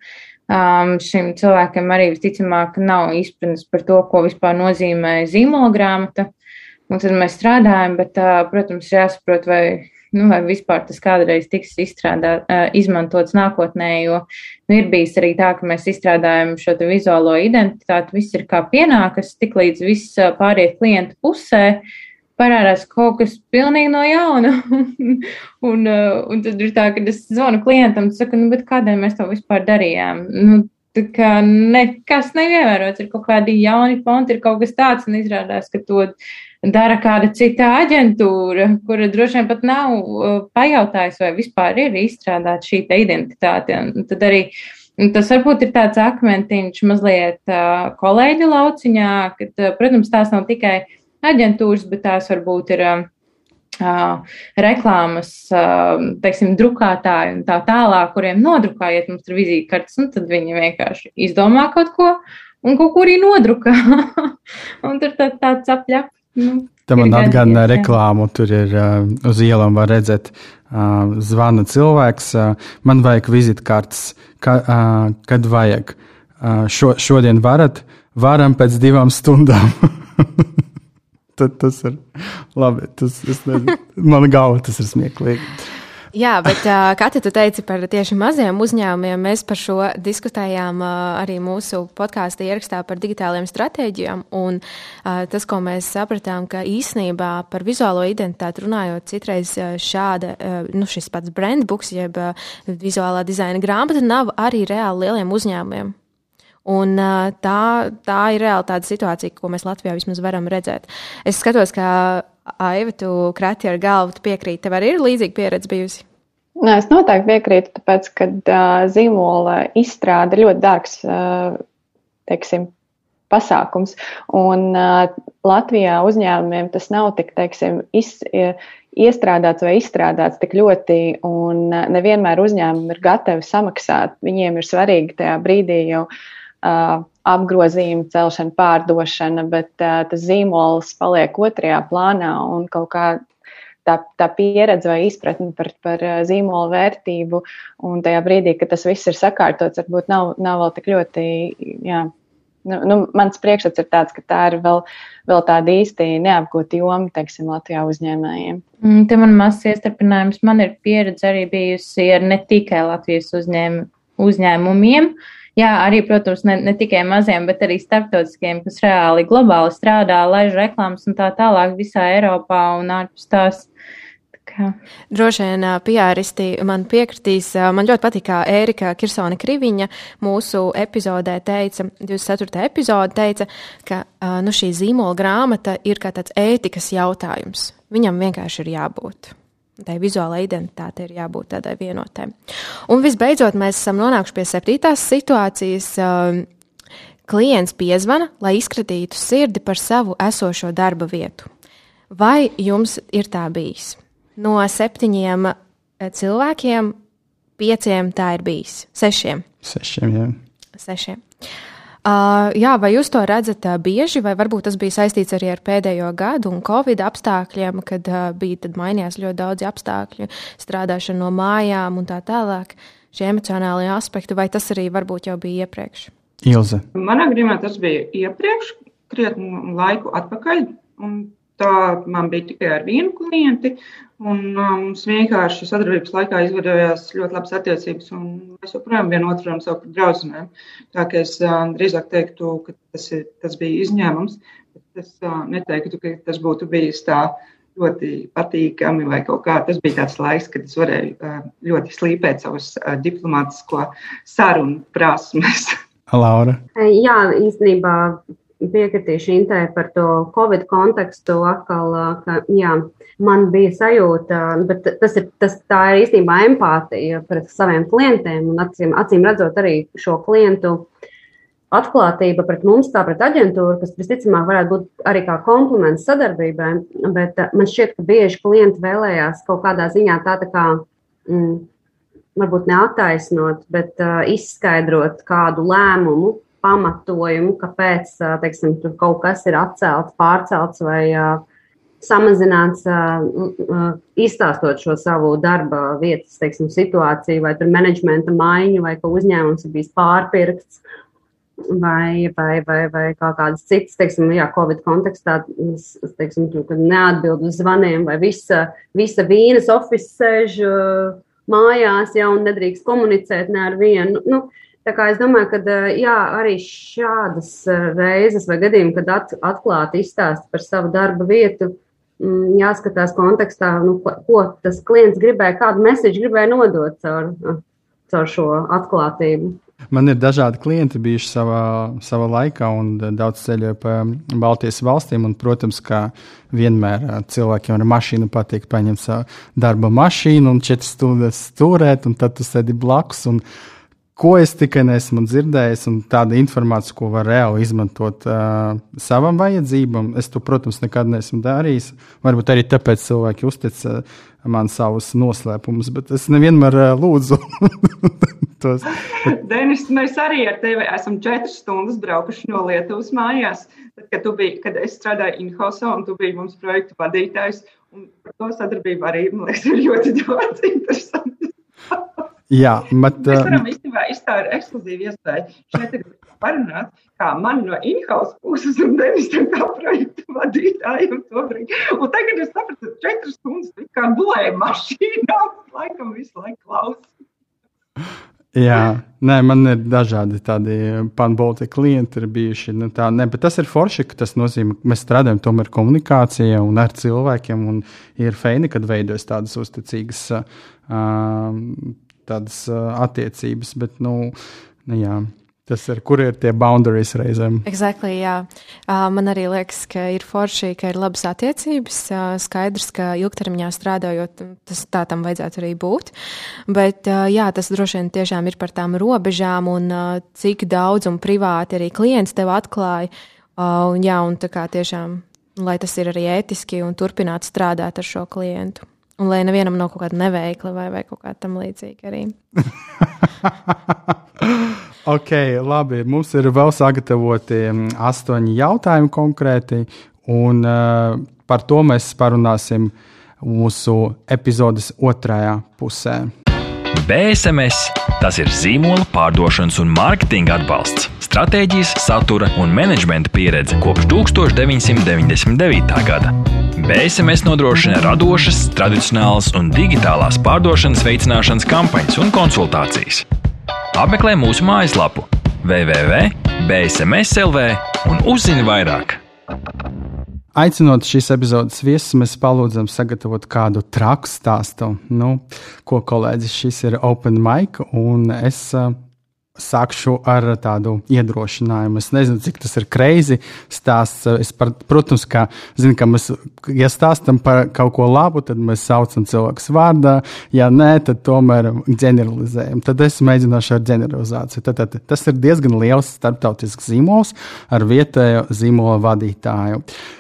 [SPEAKER 4] Um, šim cilvēkam arī visticamāk nav izpratnes par to, ko vispār nozīmē zīmolgrāmata. Un tad mēs strādājam, bet, protams, jāsaprot, vai nu, vai vispār tas kādreiz tiks izstrādāt, izmantots nākotnē, jo nu, ir bijis arī tā, ka mēs izstrādājam šo vizuālo identitāti, viss ir kā pienākas, tik līdz viss pāriet klienta pusē. Parādās kaut kas pilnīgi no jauna. un, un tad ir tā, ka es zvanu klientam saku, nu, kādēļ mēs to vispār darījām. Nu, Tā kā nekas neievērots, ir kaut kādi jauni fonti, ir kaut kas tāds, un izrādās, ka to dara kāda cita aģentūra, kura droši vien pat nav uh, pajautājusi, vai vispār ir izstrādāta šī identitāte. Un tad arī tas varbūt ir tāds akmentiņš mazliet uh, kolēģi lauciņā, kad, uh, protams, tās nav tikai aģentūras, bet tās varbūt ir reklāmas, teiksim, drukātāji un tā tālāk, kuriem nodrukājiet mums tur vizītkartes, un tad viņi vienkārši izdomā kaut ko un kaut ko arī nodrukā. un tur tā, tāds apļap
[SPEAKER 1] Nu, Tā man atgādina reklāmu. Tur ir uh, uz ielām var redzēt, uh, zvana cilvēks. Uh, man vajag vizitkartes, ka, uh, kad vajag. Uh, šo, šodien varat, varam pēc divām stundām. Tad tas ir labi. Tas, man galva tas ir smieklīgi.
[SPEAKER 7] Jā, bet uh, Kati, tu teici par tieši maziem uzņēmumiem. Mēs par šo diskutējām uh, arī mūsu podkāstu ierakstā par digitālajiem stratēģijām. Un uh, tas, ko mēs sapratām, ka īsnībā par vizuālo identitāti runājot, citreiz šāda, nu, šis pats brandbooks, jeb vizuālā dizaina grāmata nav arī reāli lieliem uzņēmumiem. Un, tā, tā ir reāli tāda situācija, ko mēs Latvijā vismaz varam redzēt. Es skatos, ka Aiva, tu krati ar galvu, tu piekrīti, tev arī ir līdzīga pieredze bijusi.
[SPEAKER 3] Nē, es noteikti piekrītu, tāpēc, ka uh, zīmola izstrāde ir ļoti dārgs, uh, teiksim, pasākums. Un uh, Latvijā uzņēmumiem tas nav tik, teiksim, iz, iestrādāts vai izstrādāts tik ļoti, un uh, nevienmēr uzņēmumi ir gatavi samaksāt. Viņiem ir svarīgi tajā brīdī jau uh, apgrozījuma celšana, pārdošana, bet uh, tas zīmols paliek otrajā plānā un kaut kā tā, tā pieredze vai izpratne par, par zīmola vērtību. Un tajā brīdī, kad tas viss ir sakārtots, varbūt nav, nav vēl tik ļoti. Jā, Nu, nu, mans priekšstats ir tāds, ka tā ir vēl, vēl tāda īsti neapgūta joma, teiksim, Latvijā uzņēmējiem.
[SPEAKER 4] Mm, te man mazs iestarpinājums. Man ir pieredze arī bijusi ar ne tikai Latvijas uzņēm, uzņēmumiem, uh, Jā, arī, protams, ne, ne tikai maziem, bet arī starptautiskiem, kas reāli globāli strādā, laiž reklāmas un tā tālāk visā Eiropā un ārpus tās.
[SPEAKER 7] Kā. Droši vien piāristi man piekritīs. Man ļoti patīk, kā Ērika Kirsone Kriviņa mūsu epizodē teica, 24. epizode teica, ka nu, šī zīmola grāmata ir kā tāds ētikas jautājums. Viņam vienkārši ir jābūt. Tai vizuālajai identitātei ir jābūt tādai vienotai. Un visbeidzot, mēs esam nonākuši pie septītās situācijas. Um, klients piezvana, lai izkratītu sirdi par savu esošo darba vietu. Vai jums ir tā bijis? No septiņiem eh, cilvēkiem, pieciem tā ir bijis. Sešiem.
[SPEAKER 1] Sešiem, jā.
[SPEAKER 7] Sešiem. Uh, jā, vai jūs to redzat uh, bieži, vai varbūt tas bija saistīts arī ar pēdējo gadu un Covid apstākļiem, kad uh, bija mainījās ļoti daudzi apstākļi, strādāšana no mājām un tā tālāk, šie emocionālie aspekti, vai tas arī varbūt jau bija iepriekš?
[SPEAKER 1] Ilze.
[SPEAKER 2] Manā gadījumā tas bija iepriekš, krietni laiku atpakaļ. Tā man bija tikai ar vienu klienti, Un mums vienkārši sadarbības laikā izveidojās ļoti labas attiecības, un mēs joprojām vienotru varam saukt par draudzenēm. Tā kā es drīzāk teiktu, ka tas, ir, tas bija izņēmums, bet es neteiktu, ka tas būtu bijis tā ļoti patīkami vai kaut kā. Tas bija tāds laiks, kad es varēju ļoti slīpēt savus diplomātisko sarunu prasmes.
[SPEAKER 1] Laura.
[SPEAKER 5] Jā, īstenībā piekritīšu Intē par to Covid kontekstu atkal, ka jā, man bija sajūta, bet tas ir, tas, tā ir īstenībā empātija pret saviem klientiem un acīm, acīm redzot arī šo klientu atklātība pret mums, kā pret aģentūru, kas visticamāk varētu būt arī kā kompliments sadarbībai, bet man šķiet, ka bieži klienti vēlējās kaut kādā ziņā tā, tā kā, mm, varbūt neataisnot, bet uh, izskaidrot kādu lēmumu, pamatojumu, kāpēc teiksim, kaut kas ir atcelts, pārcelts vai samazināts, izstāstot šo savu darba vietas teiksim, situāciju, vai menedžmenta maiņu, vai ka uzņēmums ir bijis pārpirkts. Vai, vai, vai, vai kā kādas citas, teiksim, jā, Covid kontekstā, teiksim, kad neatbild uz zvaniem, vai visa, visa vīnas oficiāls sēž uh, mājās, jau nedrīkst komunicēt ne ar vienu. Nu, Tā kā es domāju, ka jā, arī šādas reizes vai gadījumi, kad at, atklāti izstāst par savu darba vietu, mm, jāskatās kontekstā, nu, ko tas klients gribēja, kādu mēsīju gribēja nodot caur, caur šo atklātību.
[SPEAKER 1] Man ir dažādi klienti bijuši savā, savā laikā, un daudz ceļoju pa Baltijas valstīm. Un, protams, kā vienmēr cilvēkiem ar mašīnu patīk paņemt savu darba mašīnu un četras stundas stūrēt, un tad tu sēdi blakus. Un, ko es tikai nesmu dzirdējis, un tāda informācija, ko var reāli izmantot uh, savam vajadzībam. Es to, protams, nekad neesmu darījis. Varbūt arī tāpēc cilvēki uztic uh, man savus noslēpumus, bet es nevienmēr uh, lūdzu. tos.
[SPEAKER 2] Denis, mēs arī ar tevi esam četras stundas braukuši no Lietuvas mājās. Tad, kad, biji, kad es strādāju Inhausā un tu biji mums projektu vadītājs, un par to sadarbību arī, man liekas, ir ļoti daudz interesanti.
[SPEAKER 1] Jā, bet.
[SPEAKER 2] Mēs varam īstenībā izstāstīt ekskluzīvu iespēju šeit parunāt, kā man no in-house puses un Denisam kā projekta vadītājiem to brīdi. Un tagad es sapratu, ka četras stundas kā gulēju mašīnā, laikam visu laiku klausu.
[SPEAKER 1] Jā, nē, man ir dažādi tādi panbolti klienti, ir bijuši. Nu, tā, ne, bet tas ir forši, ka tas nozīmē, ka mēs strādājam tomēr komunikācijā un ar cilvēkiem. Un ir feini, kad veidojas tādas uzticīgas uh, tādas uh, attiecības, bet, nu, nu jā. Tas ir, kur ir tie boundaries reizēm?
[SPEAKER 7] Exactly, jā. Uh, man arī liekas, ka ir forši, ka ir labas attiecības. Uh, skaidrs, ka ilgtermiņā strādājot, tas tā tam vajadzētu arī būt. Bet uh, jā, tas droši vien tiešām ir par tām robežām un cik daudz un privāti arī klients tev atklāja. Un, jā, un tā kā tiešām, lai tas ir arī ētiski un turpināt strādāt ar šo klientu. Un lai nevienam nav kaut kāda neveikla vai, vai kaut kā tam līdzīga arī.
[SPEAKER 1] ok, labi. Mums ir vēl sagatavoti mm, astoņi jautājumi konkrēti, un uh, par to mēs parunāsim mūsu epizodes otrajā pusē.
[SPEAKER 9] BSMS tas ir zīmola pārdošanas un mārketinga atbalsts, stratēģijas, satura un menedžmenta pieredze kopš 1999. gada. BSMS nodrošina radošas, tradicionālas un digitālās pārdošanas veicināšanas kampaņas un konsultācijas. Apmeklē mūsu mājaslapu www.bsms.lv un uzzini vairāk.
[SPEAKER 1] Aicinot šīs epizodes viesus, mēs palūdzam sagatavot kādu traku stāstu. Nu, ko kolēģis šis ir Open Mic, un es sākšu ar tādu iedrošinājumu. Es nezinu, cik tas ir greizi stāsts. Es, par, protams, ka, zinu, ka mēs, ja stāstam par kaut ko labu, tad mēs saucam cilvēku vārdā. Ja nē, tad tomēr ģeneralizējam. Tad es mēģināšu ar ģeneralizāciju. Tad, tad, tas ir diezgan liels starptautisks zīmols ar vietējo zīmola vadītāju. Uh,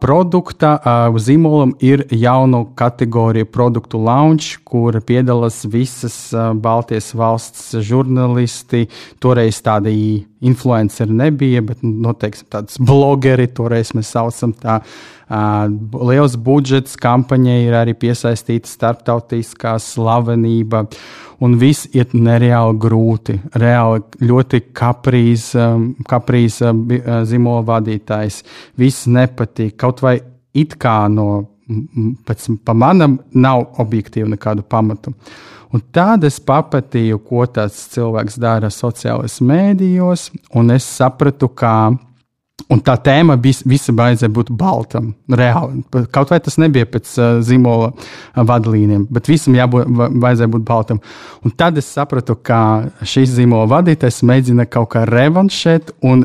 [SPEAKER 1] produkta zīmolam ir jaunu kategoriju produktu launch, kur piedalās visas Baltijas valsts žurnālisti. Toreiz tādi influenceri nebija, bet noteikti tādas blogeri, toreiz mēs saucam tā. Liels budžets kampaņai ir arī piesaistīta starptautiskā slavenība. Un viss iet nereāli grūti. Reāli ļoti kaprīz, kaprīz zīmola vadītājs. Viss nepatīk. Kaut vai it kā no pēc manam nav objektīvi nekādu pamatu. Un tad es papatīju, ko tāds cilvēks dara sociālajos mēdījos, un es sapratu, ka Un tā tēma vis, visa vajadzēja būt baltam, reāli. Kaut vai tas nebija pēc uh, zīmola vadlīnijiem, bet visam jābūt, vajadzēja būt baltam. Un tad es sapratu, ka šīs zīmola vadītājs mēģina kaut kā revanšēt un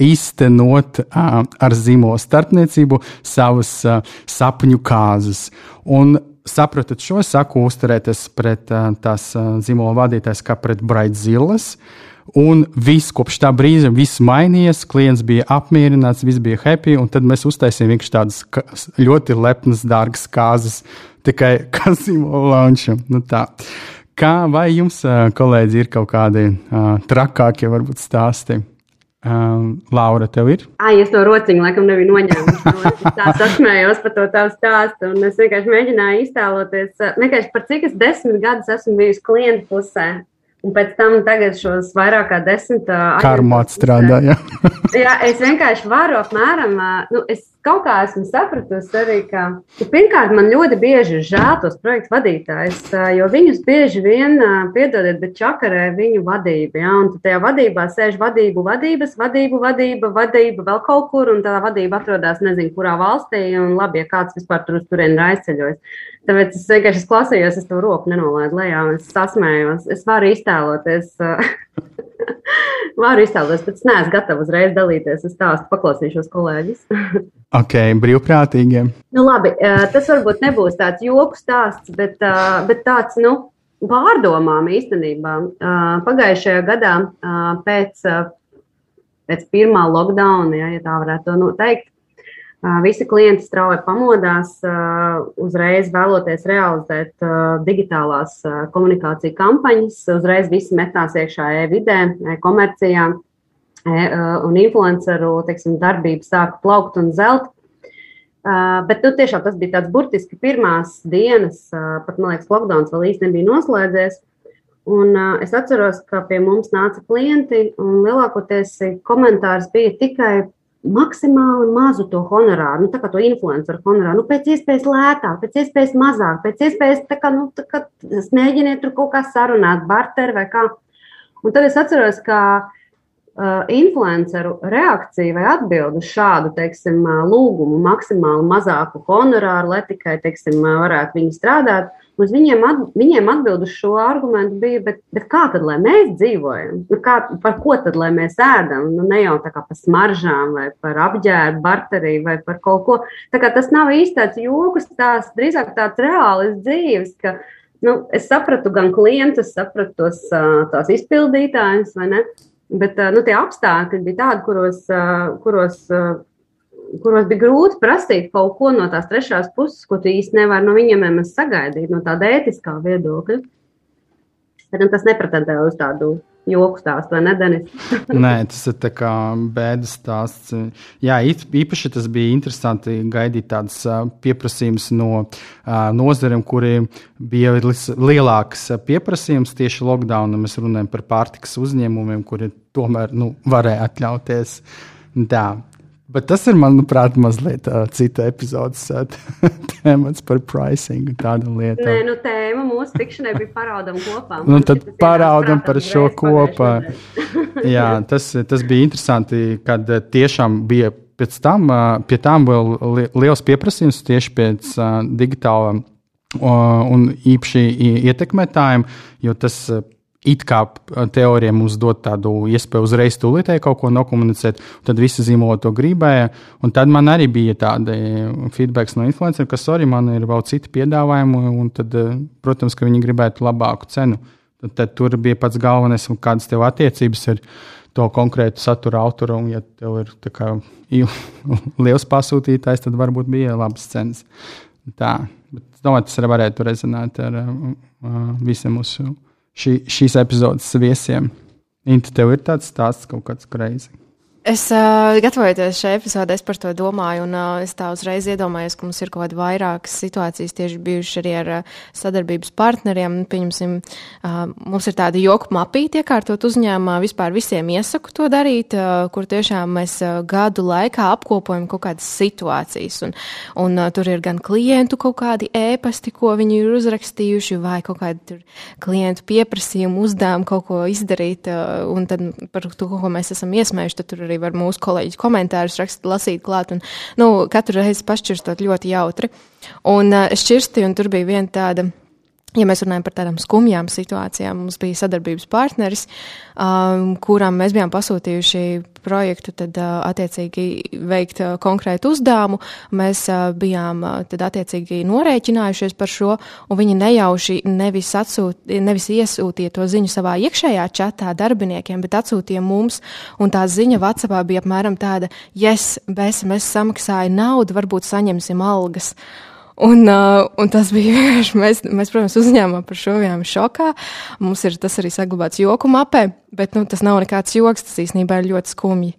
[SPEAKER 1] īstenot uh, ar zīmola starpniecību savus uh, sapņu kāzas. Un saprotat šo, saku uzturēties pret uh, tās uh, zīmola vadītājs kā pret Braitzilas. Uh, Un viss kopš tā brīža viss mainījies, klients bija apmierināts, viss bija happy, un tad mēs uztaisījām vienkārši tādas ļoti lepnas, dārgas kāzas tikai kasīmo launčam. Nu tā. Kā vai jums, kolēģi, ir kaut kādi uh, trakākie varbūt stāsti? Um, Laura, tev ir?
[SPEAKER 5] Ai, es to rociņu laikam nebiju noņēmusi. Es tā sasmējos par to tavu stāstu, un es vienkārši mēģināju iztēloties, vienkārši par cik es desmit gadus esmu bijusi klienta pusē. Un pēc tam tagad šos vairāk kā desmit
[SPEAKER 1] karmu atstrādāja.
[SPEAKER 5] jā, es vienkārši varu apmēram, nu, es kaut kā esmu sapratusi arī, ka nu, pirmkārt man ļoti bieži ir žēl tos projektu vadītājus, jo viņus bieži vien, piedodiet, bet čakarē viņu vadība. Ja? Un tajā vadībā sēž vadību, vadības, vadību, vadība, vadība vēl kaut kur, un tā vadība atrodas nezinu, kurā valstī, un labi, ja kāds vispār tur uz turieni ir aizceļojis. Tāpēc es vienkārši es klausījos, es to roku nenolaidu lejā, un es sasmējos. Es varu iztēloties. varu iztēloties, bet es neesmu gatava uzreiz dalīties. Es stāstu, paklausīšos kolēģis.
[SPEAKER 1] ok, brīvprātīgiem.
[SPEAKER 5] Nu, labi, tas varbūt nebūs tāds joku stāsts, bet, bet tāds, nu, pārdomām īstenībā. Pagājušajā gadā pēc, pēc pirmā lockdowna, ja, ja tā varētu to teikt, Visi klienti strauji pamodās, uzreiz vēloties realizēt digitālās komunikāciju kampaņas, uzreiz visi metās iekšā e-vidē, e-komercijā, un influenceru teiksim, darbība sāka plaukt un zelt. Bet nu, tiešām tas bija tāds burtiski pirmās dienas, pat man liekas, lockdowns vēl īsti nebija noslēdzies. Un, uh, es atceros, ka pie mums nāca klienti, un lielākoties komentārs bija tikai maksimāli mazu to honorāru, nu, tā kā to influenceru honorāru, nu, pēc iespējas lētāk, pēc iespējas mazāk, pēc iespējas tā kā, nu, tā kā mēģiniet tur kaut kā sarunāt, barteri vai kā. Un tad es atceros, ka uh, influenceru reakcija vai atbildi uz šādu, teiksim, lūgumu maksimāli mazāku honorāru, lai tikai, teiksim, varētu viņi strādāt, Uz viņiem, at, viņiem atbild uz šo argumentu bija, bet, bet kā tad, lai mēs dzīvojam? Nu, kā, par ko tad, lai mēs ēdam? Nu, ne jau tā kā par smaržām vai par apģērbu, barteriju vai par kaut ko. Tā kā tas nav īsti tāds joks, tās drīzāk tāds reāls dzīves, ka nu, es sapratu gan klientus, sapratu tos, tās izpildītājus, vai ne? Bet nu, tie apstākļi bija tādi, kuros, kuros kuros bija grūti prasīt kaut ko no tās trešās puses, ko tu īsti nevari no viņiem sagaidīt, no tāda ētiskā viedokļa. Bet nu, tas nepretendē uz tādu joku stāstu, vai ne, Denis?
[SPEAKER 1] Nē, tas ir tā kā bēdas stāsts. Jā, īpaši tas bija interesanti gaidīt tādas pieprasījumus no nozarēm, kuriem bija lielāks pieprasījums tieši lockdownam. Mēs runājam par pārtikas uzņēmumiem, kuri tomēr nu, varēja atļauties. Tā, Bet tas ir, manuprāt, mazliet uh, cita epizodes uh, tēmats par pricing un tādām lietām.
[SPEAKER 5] Nē, nu tēma mūsu tikšanai bija paraudam kopā.
[SPEAKER 1] nu, tad paraudam par šo kopā. Jā, tas, tas bija interesanti, kad tiešām bija pēc tam, uh, pie tām vēl liels pieprasījums tieši pēc uh, digitāla uh, un īpaši ietekmētājiem, jo tas it kā teorija mums dod tādu iespēju uzreiz tūlītēji kaut ko nokomunicēt, tad visi zīmoli to gribēja. Un tad man arī bija tādi feedbacks no influenceriem, ka, sorry, man ir vēl citi piedāvājumi, un tad, protams, ka viņi gribētu labāku cenu. Tad, tad tur bija pats galvenais, kādas tev attiecības ir to konkrētu satura autoru, un ja tev ir kā, liels pasūtītājs, tad varbūt bija labas cenas. Tā, bet es domāju, tas arī varētu rezonēt ar uh, visiem mūsu šī, šīs epizodes viesiem. Inta, tev ir tāds stāsts kaut kāds greizi.
[SPEAKER 7] Es uh, gatavojoties šai epizodē, par to domāju, un uh, es tā uzreiz iedomājos, ka mums ir kaut kāda vairākas situācijas tieši bijušas arī ar uh, sadarbības partneriem. Pieņemsim, uh, mums ir tāda joku mapīte iekārtot uzņēmumā, vispār visiem iesaku to darīt, uh, kur tiešām mēs uh, gadu laikā apkopojam kaut kādas situācijas, un, un uh, tur ir gan klientu kaut kādi ēpasti, ko viņi ir uzrakstījuši, vai kaut kādi klientu pieprasījumi, uzdevumi kaut ko izdarīt, uh, un tad par to, ko mēs esam iesmējuši, tad tur arī arī var mūsu kolēģi komentārus rakstīt, lasīt klāt. Un, nu, katru reizi pašķirstot ļoti jautri. Un uh, šķirsti, un tur bija viena tāda Ja mēs runājam par tādām skumjām situācijām, mums bija sadarbības partneris, um, kuram mēs bijām pasūtījuši projektu, tad uh, attiecīgi veikt uh, konkrētu uzdevumu. Mēs uh, bijām uh, tad attiecīgi norēķinājušies par šo, un viņi nejauši nevis, atsūt, nevis iesūtīja to ziņu savā iekšējā čatā darbiniekiem, bet atsūtīja mums, un tā ziņa Whatsappā bija apmēram tāda, yes, BSMS samaksāja naudu, varbūt saņemsim algas. Un, uh, un tas bija vienkārši. Mēs, mēs, protams, uzņēmām par šo bijām šokā. Mums ir tas arī saglabāts joku mapē, bet nu, tas nav nekāds joks. Tas īstenībā ir ļoti skumji.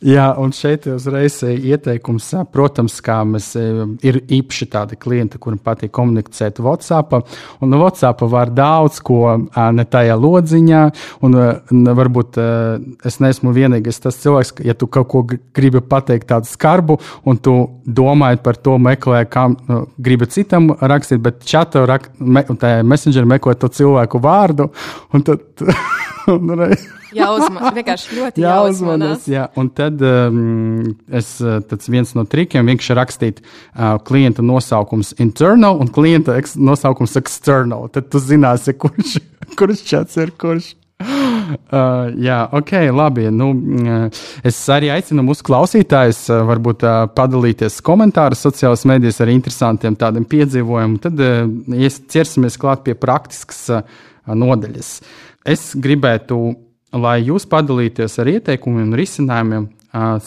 [SPEAKER 1] Jā, un šeit uzreiz ieteikums, protams, kā mēs ir īpaši tādi klienti, kuriem patīk komunicēt WhatsApp. Un WhatsApp var daudz ko ne tajā lodziņā, un varbūt es neesmu vienīgais tas cilvēks, ja tu kaut ko gribi pateikt tādu skarbu, un tu domāji par to, meklē, kā nu, gribi citam rakstīt, bet čatā me, messenger meklē to cilvēku vārdu. Un tad,
[SPEAKER 7] un, Jāuzmanās, vienkārši ļoti jāuzmanās.
[SPEAKER 1] Jā. Un tad um, es, tāds viens no trikiem vienkārši rakstīt uh, klienta nosaukums internal un klienta nosaukums external. Tad tu zināsi, kurš, kurš čats ir kurš. Uh, jā, ok, labi. Nu, uh, es arī aicinu mūsu klausītājus, uh, varbūt uh, padalīties komentāros, sociālajās medijās ar interesantiem tādiem piedzīvojumiem. Tad uh, ķersimies klāt pie praktiskas uh, nodaļas. Es gribētu lai jūs padalīties ar ieteikumiem un risinājumiem,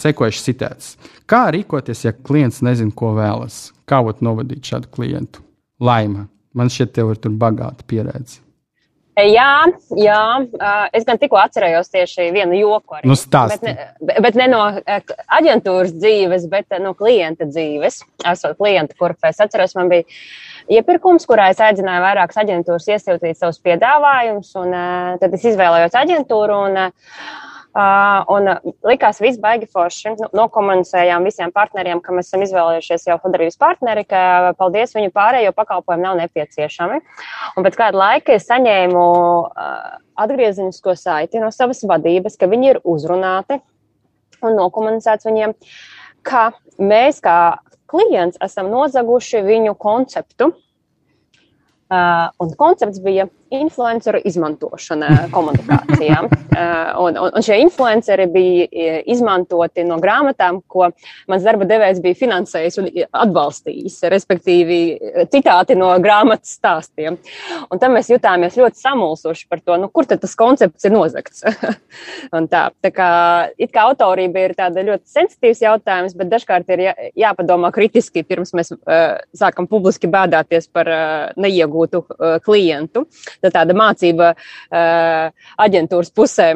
[SPEAKER 1] sekojuši citēts. Kā rīkoties, ja klients nezina, ko vēlas? Kā vat novadīt šādu klientu? Laima, man šķiet, tev ir tur bagāta pieredze.
[SPEAKER 6] Jā, jā, es gan tikko atcerējos tieši vienu joku. Arī,
[SPEAKER 1] nu, stāsti.
[SPEAKER 6] bet, ne, bet ne no aģentūras dzīves, bet no klienta dzīves. Esot klienta, kur es atceros, man bija iepirkums, kurā es aicināju vairākas aģentūras iesūtīt savus piedāvājumus, un tad es izvēlējos aģentūru. Un, Uh, un likās, viss baigi forši. Nu, nokomunicējām visiem partneriem, ka mēs esam izvēlējušies jau sadarbības partneri, ka paldies viņu pārējo pakalpojumu nav nepieciešami. Un pēc kāda laika es saņēmu uh, atgriezenisko saiti no savas vadības, ka viņi ir uzrunāti un nokomunicēts viņiem, ka mēs kā klients esam nozaguši viņu konceptu. Uh, un koncepts bija influenceru izmantošana komunikācijā. Uh, un, un, un šie influenceri bija e, izmantoti no grāmatām, ko mans darba devējs bija finansējis un atbalstījis, respektīvi citāti no grāmatas stāstiem. Un tam mēs jutāmies ļoti samulsuši par to, nu, kur tad tas koncepts ir nozagts. tā, tā kā, kā autorība ir tāda ļoti sensitīvs jautājums, bet dažkārt ir jā, jāpadomā kritiski, pirms mēs uh, sākam publiski bēdāties par uh, neiegūtu uh, klientu tāda mācība uh, aģentūras pusē.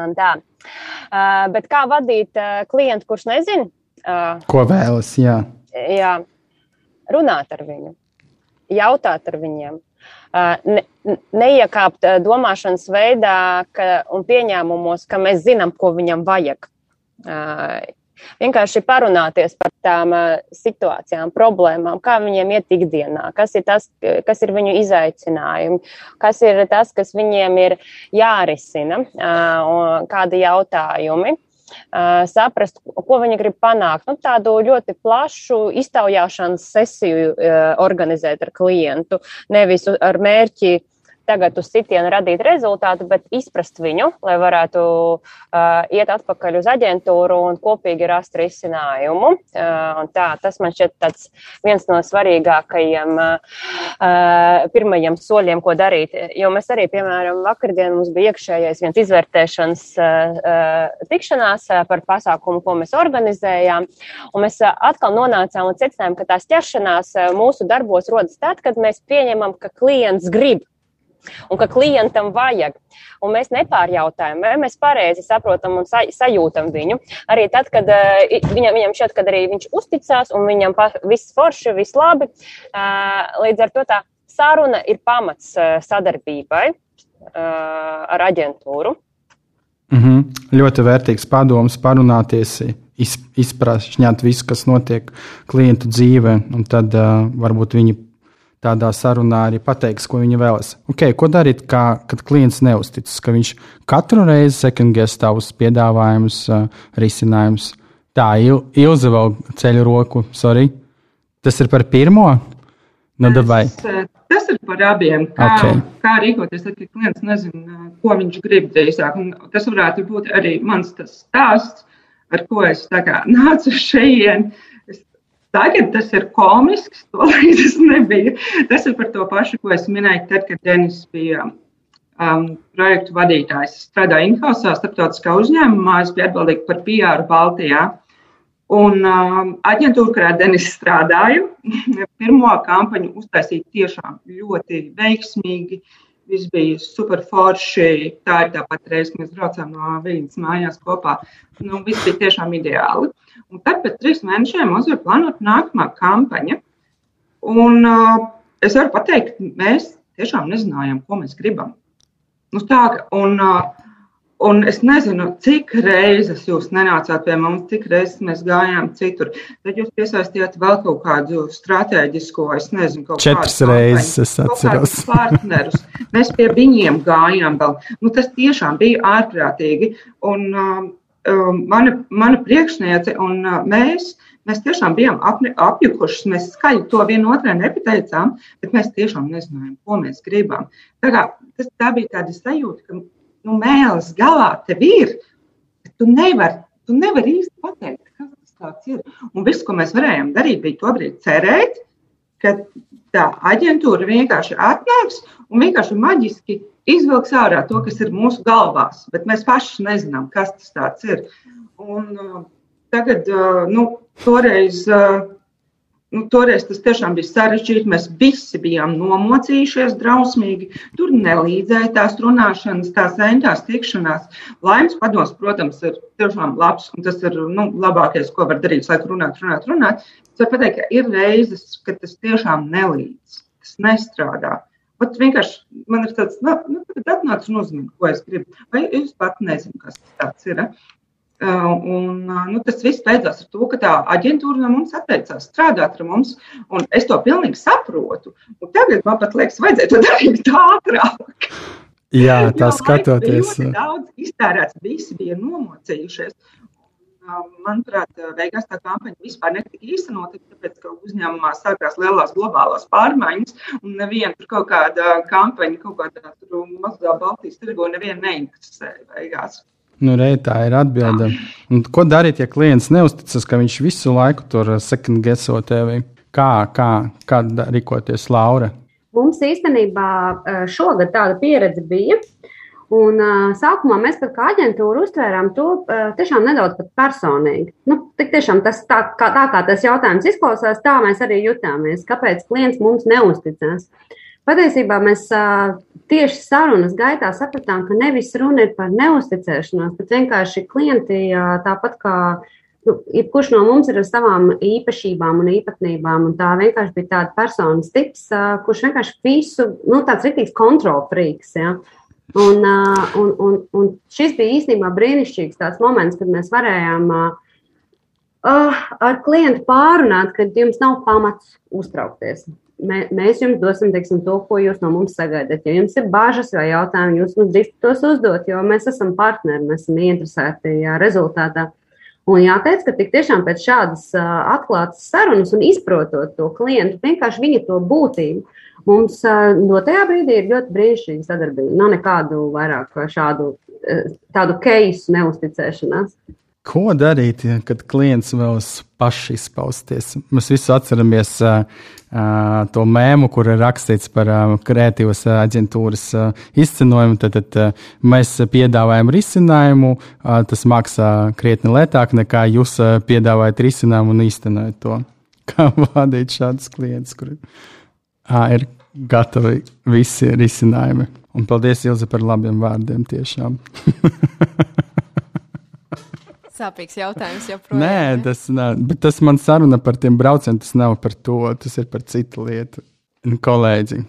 [SPEAKER 6] Un tā. Uh, bet kā vadīt uh, klientu, kurš nezina?
[SPEAKER 1] Uh, Ko vēlas? Jā.
[SPEAKER 6] jā, runāt ar viņu, jautāt ar viņiem. Ne, neiekāpt domāšanas veidā ka, un pieņēmumos, ka mēs zinām, ko viņam vajag. Vienkārši parunāties par tām situācijām, problēmām, kā viņiem iet ikdienā, kas ir tas, kas ir viņu izaicinājumi, kas ir tas, kas viņiem ir jārisina, kādi jautājumi. Uh, saprast, ko viņi grib panākt. Nu, tādu ļoti plašu iztaujāšanas sesiju uh, organizēt ar klientu, nevis ar mērķi uh, tagad uz sitienu radīt rezultātu, bet izprast viņu, lai varētu uh, iet atpakaļ uz aģentūru un kopīgi rast risinājumu. Uh, tā, tas man šķiet viens no svarīgākajiem uh, pirmajiem soļiem, ko darīt. Jo mēs arī, piemēram, vakardien mums bija iekšējais viens izvērtēšanas uh, uh, tikšanās uh, par pasākumu, ko mēs organizējām. Un mēs uh, atkal nonācām līdz secinājumam, ka tās ķeršanās uh, mūsu darbos rodas tad, kad mēs pieņemam, ka klients grib un ka klientam vajag. Un mēs nepārjautājam, vai mēs pareizi saprotam un sajūtam viņu. Arī tad, kad uh, viņam, viņam šķiet, ka arī viņš uzticās un viņam viss forši, viss labi. Uh, līdz ar to tā saruna ir pamats uh, sadarbībai ar aģentūru.
[SPEAKER 1] Mm -hmm. Ļoti vērtīgs padoms parunāties, izprast visu, kas notiek klientu dzīvē, un tad uh, varbūt viņi tādā sarunā arī pateiks, ko viņi vēlas. Okay, ko darīt, kā, kad klients neusticas, ka viņš katru reizi sekundēs tavus piedāvājumus, uh, risinājumus. Tā, Il, Ilze vēl ceļ roku, sorry. Tas ir par pirmo? Nu,
[SPEAKER 2] tas, tas ir par abiem. Kā, okay. kā rīkoties, tad, kad klients nezina, ko viņš grib drīzāk. Un tas varētu būt arī mans stāsts, ar ko es nācu šeit Tagad tas ir komisks, tolaik tas nebija. Tas ir par to pašu, ko es minēju, tad, kad Denis bija um, projektu vadītājs. Es strādāju Inhausā, starptautiskā uzņēmumā, es biju atbildīga par PR Baltijā. Un uh, aģentūra, kurā Denis strādāja, pirmo kampaņu uztaisīja tiešām ļoti veiksmīgi. Viss bija super forši. Tā ir tā pati reize, kad mēs braucām no Viņas mājās kopā. Nu, viss bija tiešām ideāli. Un tad pēc trīs mēnešiem mums ir plānota nākamā kampaņa. Un uh, es varu pateikt, mēs tiešām nezinājām, ko mēs gribam. Nu, tā, un, uh, Un es nezinu, cik reizes jūs nenācāt pie mums, cik reizes mēs gājām citur. Tad jūs piesaistījāt vēl kaut kādu strateģisko, es nezinu, kaut
[SPEAKER 1] Četras reizes es atceros.
[SPEAKER 2] partnerus. Mēs pie viņiem gājām vēl. Nu, tas tiešām bija ārprātīgi. Un um, um mana, mana priekšniece un uh, mēs, mēs tiešām bijām apni, apjukušas. Mēs skaļi to vienotrai nepateicām, bet mēs tiešām nezinājām, ko mēs gribam. Tā, kā, tas, tā bija tāda sajūta, ka nu, mēlis galā tev ir, bet tu nevari tu nevar īsti pateikt, kas tas ir. Un viss, ko mēs varējām darīt, bija tobrīd cerēt, ka tā aģentūra vienkārši atnāks un vienkārši maģiski izvilks ārā to, kas ir mūsu galvās. Bet mēs paši nezinām, kas tas ir. Un, uh, tagad, uh, nu, toreiz. Nu, toreiz tas tiešām bija sarežģīti. Mēs visi bijām nomocījušies drausmīgi. Tur nelīdzēja tās runāšanas, tās entās tikšanās. Laimes padoms, protams, ir tiešām labs, un tas ir nu, labākais, ko var darīt, lai runātu, runātu, runātu. Es varu pateikt, ka ir reizes, kad tas tiešām nelīdz, tas nestrādā. Pat vienkārši man ir tāds, nu, nu atnāc un uzmini, ko es gribu. Vai jūs pat nezināt, kas tas ir? Uh, un, uh, nu, tas viss beidzās ar to, ka tā aģentūra no mums atteicās strādāt ar mums. Es to pilnīgi saprotu. Un tagad man pat liekas, vajadzēja to darīt ātrāk.
[SPEAKER 1] Jā, tā jo, skatoties.
[SPEAKER 2] Daudz iztērēts, visi bija nomocījušies. Manuprāt, beigās tā kampaņa vispār netika īstenota, tāpēc, ka uzņēmumā sākās lielās globālās pārmaiņas, un neviena tur kaut kāda kampaņa, kaut kādā mazā Baltijas tirgo neviena neinteresēja beigās.
[SPEAKER 1] Nu, re, tā ir atbilde. Un ko darīt, ja klients neusticas, ka viņš visu laiku tur second guesso tevi? Kā, kā, kā rīkoties, Laura?
[SPEAKER 5] Mums īstenībā šogad tāda pieredze bija. Un, uh, sākumā mēs pat kā aģentūra uztvērām to uh, tiešām nedaudz personīgi. Nu, tiešām tas, tā, kā, tā kā tas jautājums izklausās, tā mēs arī jutāmies. Kāpēc klients mums neusticās? Patiesībā mēs tieši sarunas gaitā sapratām, ka nevis runa ir par neusticēšanos, bet vienkārši klienti tāpat kā nu, jebkurš no mums ir ar savām īpašībām un īpatnībām. Un tā vienkārši bija tāda personas tips, kurš vienkārši visu, nu, tāds rītīgs kontrolfrīks. Ja? Un, un, un, un šis bija īstenībā brīnišķīgs tāds moments, kad mēs varējām uh, ar klientu pārunāt, ka jums nav pamats uztraukties mēs jums dosim teiksim, to, ko jūs no mums sagaidat. Ja jums ir bažas vai jautājumi, jūs mums drīkst tos uzdot, jo mēs esam partneri, mēs esam interesēti jā, rezultātā. Un jāteic, ka tik tiešām pēc šādas atklātas sarunas un izprotot to klientu, vienkārši viņa to būtību, mums uh, no tajā brīdī ir ļoti brīnišķīga sadarbība. Nav nekādu vairāk šādu tādu keisu neusticēšanās.
[SPEAKER 1] Ko darīt, kad klients vēlas paši izpausties? Mēs visi atceramies uh, uh, to mēmu, kur ir rakstīts par uh, kreatīvas aģentūras uh, izcenojumu. Tad, tad uh, mēs piedāvājam risinājumu, uh, tas maksā krietni lētāk nekā jūs uh, piedāvājat risinājumu un īstenojat to. Kā vadīt šādus klientus, kuriem uh, ir gatavi visi risinājumi? Un paldies, Ilze, par labiem vārdiem tiešām.
[SPEAKER 7] Sāpīgs jautājums joprojām.
[SPEAKER 1] Nē, ne? tas, nav, tas man saruna par tiem braucieniem, tas nav par to, tas ir par citu lietu. Kolēģi,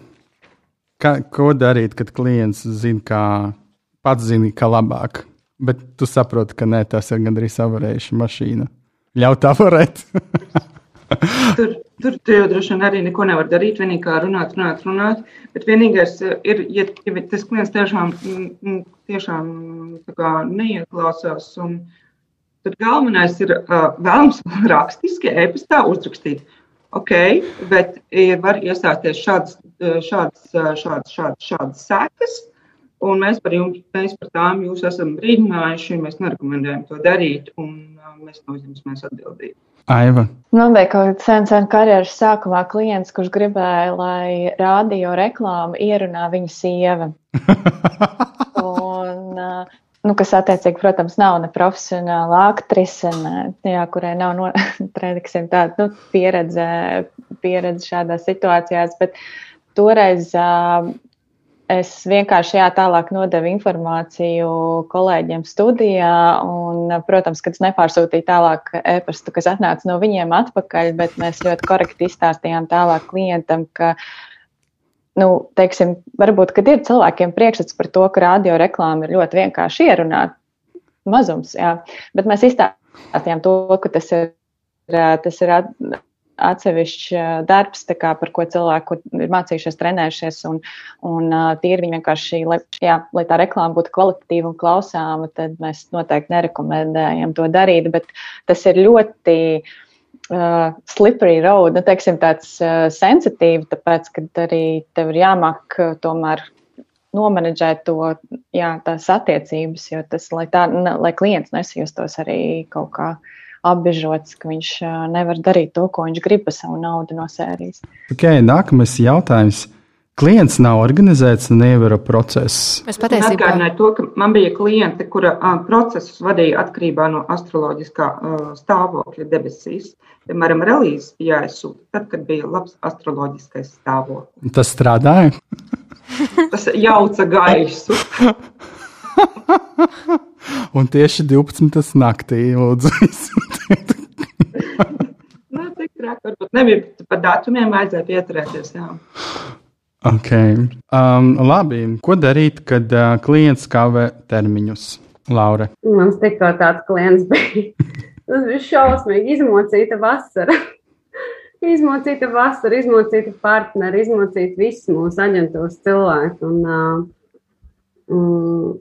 [SPEAKER 1] kā, ko darīt, kad klients zina, kā pats zina, kā labāk, bet tu saproti, ka nē, tas ir gandrīz avarējuša mašīna. Ļaut avarēt.
[SPEAKER 2] tur, tur tu jau droši vien arī neko nevar darīt, vienīgi kā runāt, runāt, runāt. Bet vienīgais ir, ja, ja tas klients tiešām, tiešām kā, neieklausās un Tad galvenais ir uh, vēlams rakstiski, e-pastā uzrakstīt. Ok, bet ja var iestāties šādas, šādas, šādas, šādas, šādas sekas, un mēs par, jums, mēs par tām jūs esam brīdinājuši, mēs nerekomendējam to darīt, un mēs neuzņemsimies atbildību.
[SPEAKER 1] Aiva.
[SPEAKER 3] Man bija kaut kāds sen, sen karjeras sākumā klients, kurš gribēja, lai radio reklāmu ierunā viņa sieva. un, uh, nu, kas attiecīgi, protams, nav ne profesionāla aktrise, ne, jā, kurai nav no, teiksim, tāda nu, pieredze, pieredze šādās situācijās, bet toreiz uh, es vienkārši jā, tālāk nodevu informāciju kolēģiem studijā, un, protams, kad es nepārsūtīju tālāk e-pastu, kas atnāca no viņiem atpakaļ, bet mēs ļoti korekti izstāstījām tālāk klientam, ka nu, teiksim, varbūt, kad ir cilvēkiem priekšstats par to, ka radio reklāma ir ļoti vienkārši ierunāt, mazums, jā, bet mēs izstāstījām to, ka tas ir, tas ir atsevišķs darbs, kā, par ko cilvēki ir mācījušies, trenējušies, un, un tīri viņi vienkārši, lai, jā, lai tā reklāma būtu kvalitatīva un klausāma, tad mēs noteikti nerekomendējam to darīt, bet tas ir ļoti uh, slippery road, nu, teiksim, tāds uh, sensitīvi, tāpēc, ka arī tev ir jāmāk uh, tomēr nomenedžēt to, jā, tās attiecības, jo tas, lai, tā, ne, lai klients nesijustos arī kaut kā apbežots, ka viņš uh, nevar darīt to, ko viņš grib par savu naudu no sērijas.
[SPEAKER 1] Okay, nākamais jautājums. Klients nav organizēts un neievēro procesus.
[SPEAKER 2] Es patiesībā atgādināju to, ka man bija kliente, kura uh, procesus vadīja atkarībā no astroloģiskā uh, stāvokļa debesīs. Piemēram, relīzes bija jāizsūta tad, kad bija labs astroloģiskais stāvoklis.
[SPEAKER 1] Tas strādāja?
[SPEAKER 2] Tas jauca gaisu.
[SPEAKER 1] un tieši 12. naktī lūdzu izsūtīt.
[SPEAKER 2] Nē, tik traki, varbūt nebija par datumiem vajadzēja pieturēties. Jā.
[SPEAKER 1] Okay. Um, labi, ko darīt, kad uh, klients kavē termiņus? Laura.
[SPEAKER 5] Mums tikko tāds klients bija. Tas bija šausmīgi. Izmocīta vasara. izmocīta vasara, izmocīta partneri, izmocīta visi mūsu aģentūras cilvēki. Un, uh, um,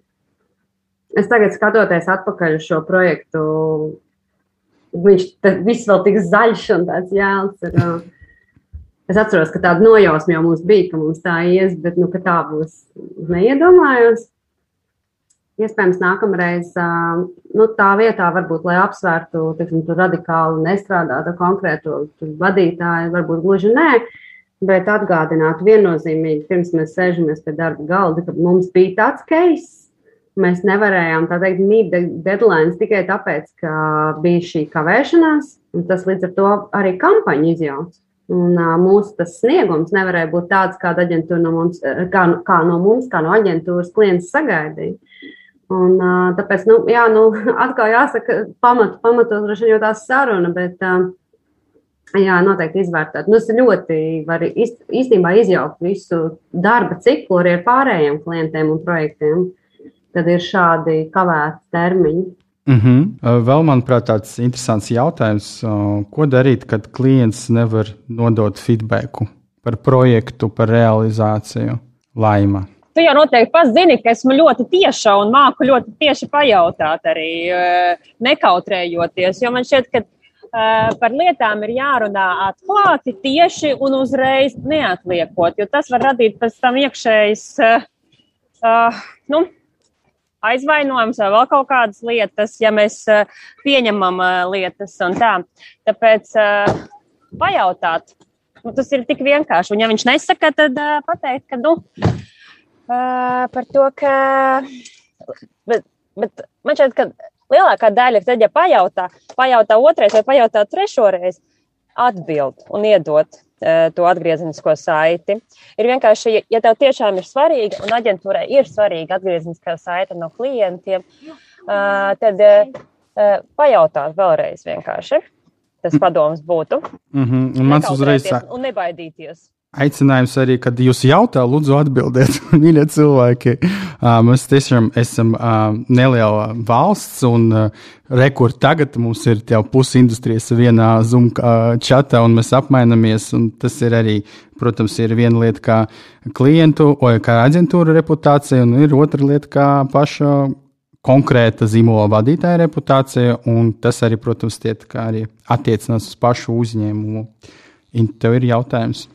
[SPEAKER 5] es tagad skatoties atpakaļ uz šo projektu, viņš viss vēl tik zaļš un tāds jēls. Ir, uh, Es atceros, ka tāda nojausma jau mums bija, ka mums tā ies, bet nu, tā būs. Neiedomājos. Iespējams, nākamreiz nu, tā vietā, varbūt, lai apsvērtu tiksim, radikāli nestrādātu konkrēto vadītāju, varbūt gluži nē, bet atgādināt viennozīmīgi, pirms mēs sēžamies pie darba galda, ka mums bija tāds case. Mēs nevarējām tā teikt, mīt deadlines tikai tāpēc, ka bija šī kavēšanās, tas līdz ar to arī kampaņu izjauca. Un, mūsu tas sniegums nevarēja būt tāds, kāda aģentūra no mums, kā, kā no mums, kā no aģentūras klients sagaidīja. Un, tāpēc, nu, jā, nu, atkal jāsaka, pamatu, pamatot droši vien jau tā saruna, bet, jā, noteikti izvērtēt. Nu, tas ļoti var īstenībā izjaukt visu darba ciklu arī ar pārējiem klientiem un projektiem, kad ir šādi kavēti termiņi.
[SPEAKER 1] Mm -hmm. Vēl, manuprāt, tāds interesants jautājums, ko darīt, kad klients nevar nodot feedbacku par projektu, par realizāciju, laima.
[SPEAKER 6] Tu jau noteikti pats zini, ka esmu ļoti tieša un māku ļoti tieši pajautāt, arī nekautrējoties. Jo man šķiet, ka par lietām ir jārunā atklāti, tieši un uzreiz neatliekot, jo tas var radīt pēc tam iekšējas. Uh, nu, aizvainojums vai vēl kaut kādas lietas, ja mēs uh, pieņemam uh, lietas un tā. Tāpēc uh, pajautāt, nu, tas ir tik vienkārši. Un ja viņš nesaka, tad pateikt, ka, nu, par to, ka. Bet, bet man šķiet, ka lielākā daļa ir tad, ja pajautā, pajautā otrais vai pajautā trešoreiz, atbild un iedot Eh, to atgriezenisko saiti. Ir vienkārši, ja tev tiešām ir svarīga, un aģentūrai ir svarīga atgriezeniskā saite no klientiem, eh, tad eh, pajautāt vēlreiz vienkārši. Tas padoms būtu.
[SPEAKER 1] Mm -hmm. Un mans uzreiz
[SPEAKER 6] saka, un nebaidīties.
[SPEAKER 1] Aicinājums arī, kad jūs jautājat, lūdzu, atbildiet, mīļie cilvēki. Mēs tiešām esam neliela valsts, un rekur tagad mums ir jau pusi industrijas vienā Zoom čatā, un mēs apmainamies. Un tas ir arī, protams, ir viena lieta kā klientu vai kā aģentūra reputācija, un ir otra lieta kā paša konkrēta zīmola vadītāja reputācija, un tas arī, protams, tiek arī attiecinās uz pašu uzņēmumu. Un tev ir jautājums.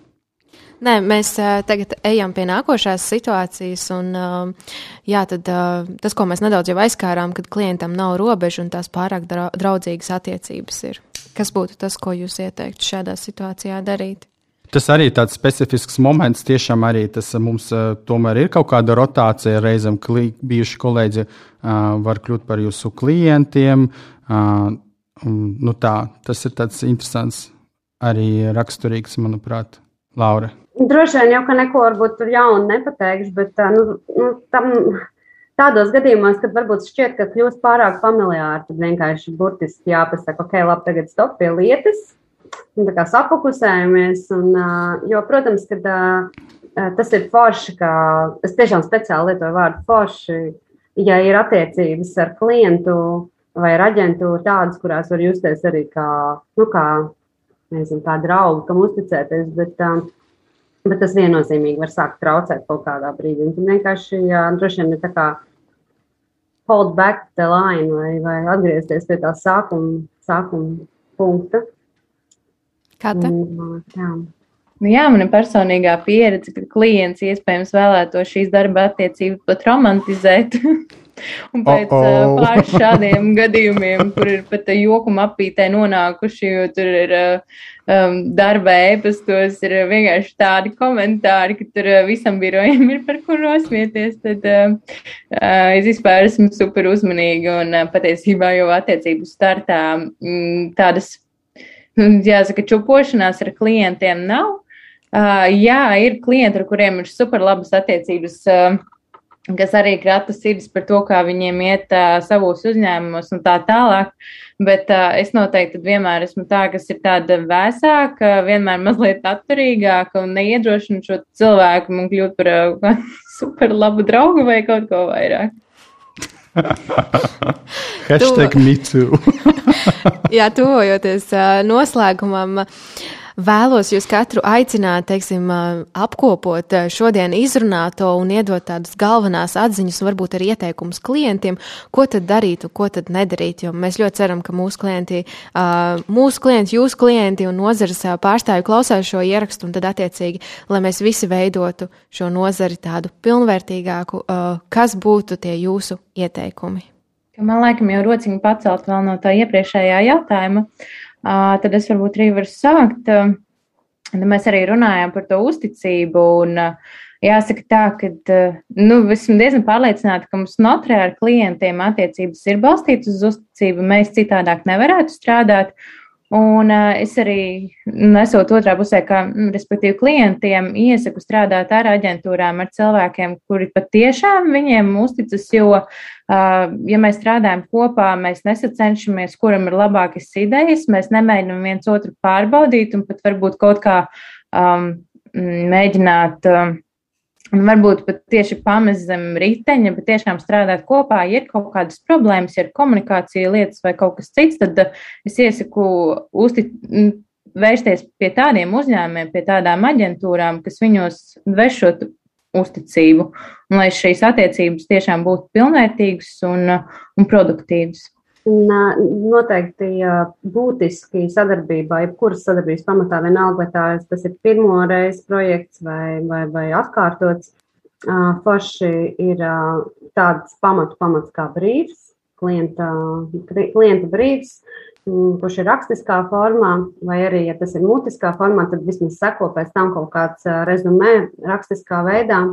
[SPEAKER 7] Nē, mēs uh, tagad ejam pie nākošās situācijas, un uh, jā, tad, uh, tas, ko mēs nedaudz jau aizskārām, kad klientam nav robežu un tās pārāk draudzīgas attiecības ir. Kas būtu tas, ko jūs ieteiktu šādā situācijā darīt?
[SPEAKER 1] Tas arī ir tāds specifisks moments. Tiešām arī tas mums tomēr ir kaut kāda rotācija. Reizēm klī, bijuši kolēģi var kļūt par jūsu klientiem. Nu tā, tas ir tāds interesants, arī raksturīgs, manuprāt, Laura.
[SPEAKER 5] Droši vien jau ka neko varbūt tur jaunu nepateikšu, bet nu, nu, tam, tādos gadījumos, kad varbūt šķiet, ka kļūst pārāk familiāri, tad vienkārši burtiski jāpasaka, ok, labi, tagad stop pie lietas, tā kā safokusējamies. Un, jo, protams, kad tas ir forši, ka es tiešām speciāli lietoju vārdu forši, ja ir attiecības ar klientu vai ar aģentūru tādas, kurās var justies arī kā, nu, kā, nezinu, kā draugi, kam uzticēties, bet um, Bet tas viennozīmīgi var sākt traucēt kaut kādā brīdī. Un tad vienkārši jā, droši vien ir tā kā hold back the line vai, vai atgriezties pie tā sākuma, sākuma punkta.
[SPEAKER 7] Kā tā?
[SPEAKER 5] Jā.
[SPEAKER 4] Nu, jā, man ir personīgā pieredze, ka klients iespējams vēlētos šīs darba attiecības pat romantizēt. Un pēc oh -oh. pāris šādiem gadījumiem, kur ir pat jokuma apītē nonākuši, jo tur ir um, darba ēpastos, ir vienkārši tādi komentāri, ka tur visam birojam ir par ko nosmieties, tad uh, es vispār esmu super uzmanīga un uh, patiesībā jau attiecību startā mm, tādas, jāsaka, čupošanās ar klientiem nav. Uh, jā, ir klienti, ar kuriem ir super labas attiecības. Uh, kas arī krata sirds par to, kā viņiem iet uh, savos uzņēmumos un tā tālāk. Bet uh, es noteikti vienmēr esmu tā, kas ir tāda vēsāka, vienmēr mazliet atturīgāka un neiedrošina šo cilvēku un kļūt par uh, super labu draugu vai kaut ko vairāk.
[SPEAKER 1] Hashtag me too.
[SPEAKER 7] Jā, tuvojoties noslēgumam. Vēlos jūs katru aicināt, teiksim, apkopot šodien izrunāto un iedot tādas galvenās atziņas, varbūt arī ieteikumus klientiem, ko tad darīt un ko tad nedarīt. Jo mēs ļoti ceram, ka mūsu klienti, mūsu klienti, jūsu klienti un nozares pārstāvji klausās šo ierakstu, un tad attiecīgi, lai mēs visi veidotu šo nozari tādu pilnvērtīgāku, kas būtu tie jūsu ieteikumi.
[SPEAKER 4] Man laikam jau rociņi pacelt vēl no tā iepriekšējā jautājuma. Tad es varbūt arī varu sākt. Mēs arī runājām par to uzticību. Un, jāsaka tā, ka nu, esmu diezgan pārliecināta, ka mums notrē ar klientiem attiecības ir balstītas uz uzticību. Mēs citādāk nevarētu strādāt. Un uh, es arī, nesot otrā pusē, kā, respektīvi, klientiem iesaku strādāt ar aģentūrām, ar cilvēkiem, kuri patiešām viņiem uzticas, jo, uh, ja mēs strādājam kopā, mēs nesacenšamies, kuram ir labākas idejas, mēs nemēģinam viens otru pārbaudīt un pat varbūt kaut kā um, mēģināt. Um, Un varbūt pat tieši pamest zem riteņa, bet tiešām strādāt kopā, ja ir kaut kādas problēmas, ja ir komunikācija lietas vai kaut kas cits, tad uh, es iesaku uztic, vērsties pie tādiem uzņēmumiem, pie tādām aģentūrām, kas viņos vēršot uzticību, un lai šīs attiecības tiešām būtu pilnvērtīgas un, uh, un produktīvas.
[SPEAKER 5] Noteikti būtiski sadarbībā, jebkuras sadarbības pamatā, vienalga, vai tā, tas ir pirmo reizi projekts vai, vai, vai atkārtots, forši ir tāds pamatu pamats kā brīvs, klienta, klienta brīvs, kurš ir rakstiskā formā, vai arī, ja tas ir mutiskā formā, tad vismaz seko pēc tam kaut kāds rezumē rakstiskā veidā.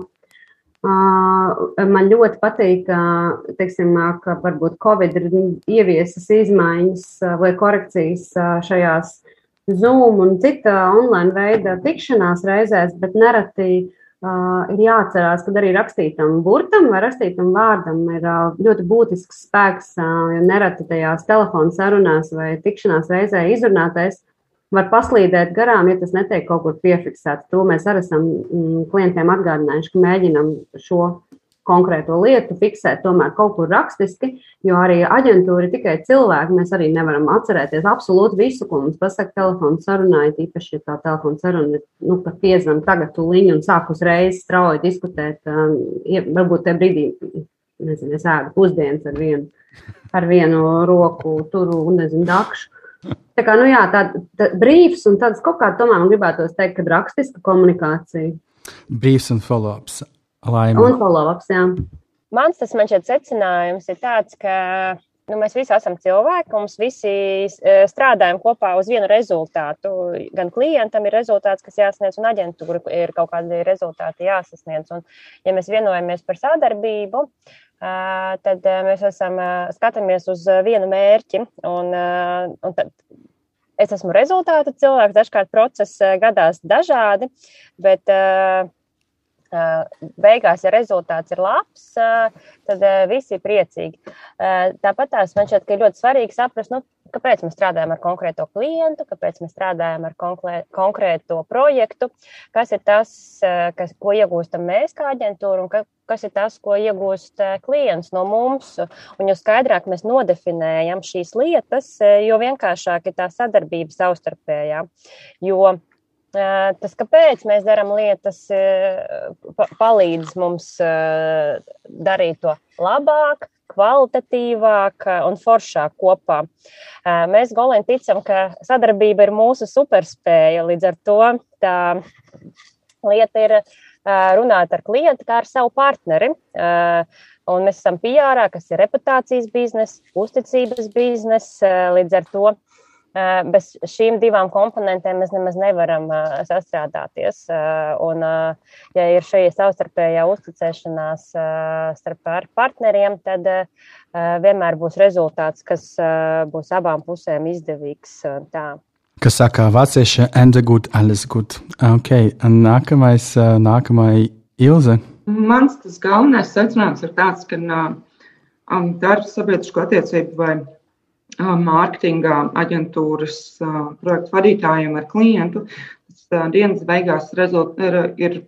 [SPEAKER 5] Man ļoti patīk, teiksim, ka varbūt Covid ir ieviesas izmaiņas vai korekcijas šajās Zoom un cita online veida tikšanās reizēs, bet nereti ir jāatcerās, ka arī rakstītam burtam vai rakstītam vārdam ir ļoti būtisks spēks, jo nereti tajās telefona sarunās vai tikšanās reizē izrunātais var paslīdēt garām, ja tas netiek kaut kur piefiksēts. To mēs arī esam mm, klientiem atgādinājuši, ka mēģinam šo konkrēto lietu fiksēt tomēr kaut kur rakstiski, jo arī aģentūra ir tikai cilvēki. Mēs arī nevaram atcerēties absolūti visu, ko mums pasaka telefona sarunā, īpaši, ja tā telefona saruna ir, nu, pat piezvan tagad tuliņu un sāk uzreiz strauji diskutēt, um, varbūt tajā brīdī, nezinu, es ēdu pusdienas ar vienu, ar vienu roku turu, nezinu, dakšu. Tā kā, nu jā, tā, tā brīvs un tāds kaut kā tomēr man gribētos teikt, ka rakstiska komunikācija.
[SPEAKER 1] Brīvs un follow-ups.
[SPEAKER 5] Un follow-ups, jā.
[SPEAKER 6] Mans tas man šeit secinājums ir tāds, ka nu, mēs visi esam cilvēki, mums visi eh, strādājam kopā uz vienu rezultātu. Gan klientam ir rezultāts, kas jāsniedz, un aģentūra ir kaut kādi rezultāti jāsasniedz. Un, ja mēs vienojamies par sadarbību, tad mēs esam, skatāmies uz vienu mērķi. Un, un tad, es esmu rezultātu cilvēks, dažkārt process gadās dažādi, bet beigās, ja rezultāts ir labs, tad visi ir priecīgi. Tāpat tās man šķiet, ka ir ļoti svarīgi saprast, nu, kāpēc mēs strādājam ar konkrēto klientu, kāpēc mēs strādājam ar konkrēto projektu, kas ir tas, kas, ko iegūstam mēs kā aģentūra un ka, kas ir tas, ko iegūst klients no mums. Un jo skaidrāk mēs nodefinējam šīs lietas, jo vienkāršāk ir tā sadarbība savstarpējā. Jo Tas, kāpēc mēs darām lietas, palīdz mums darīt to labāk, kvalitatīvāk un foršāk kopā. Mēs Golēni ticam, ka sadarbība ir mūsu superspēja. Līdz ar to tā lieta ir runāt ar klientu kā ar savu partneri. Un mēs esam PR, kas ir reputācijas biznesa, uzticības biznesa. Līdz ar to Eh, bez šīm divām komponentēm mēs nemaz nevaram eh, sastrādāties. Eh, un, ja ir šī savstarpējā uzticēšanās starp partneriem, tad vienmēr būs rezultāts, kas būs abām pusēm izdevīgs. Tā.
[SPEAKER 1] Kas saka vācieši, the good, alles good. Okay. Nākamais, nākamā Ilze.
[SPEAKER 2] Mans tas galvenais secinājums ir tāds, ka um, darbs sabiedrisko attiecību vai mārketinga aģentūras projektu vadītājiem ar klientu. Tas dienas beigās rezult, ir, ir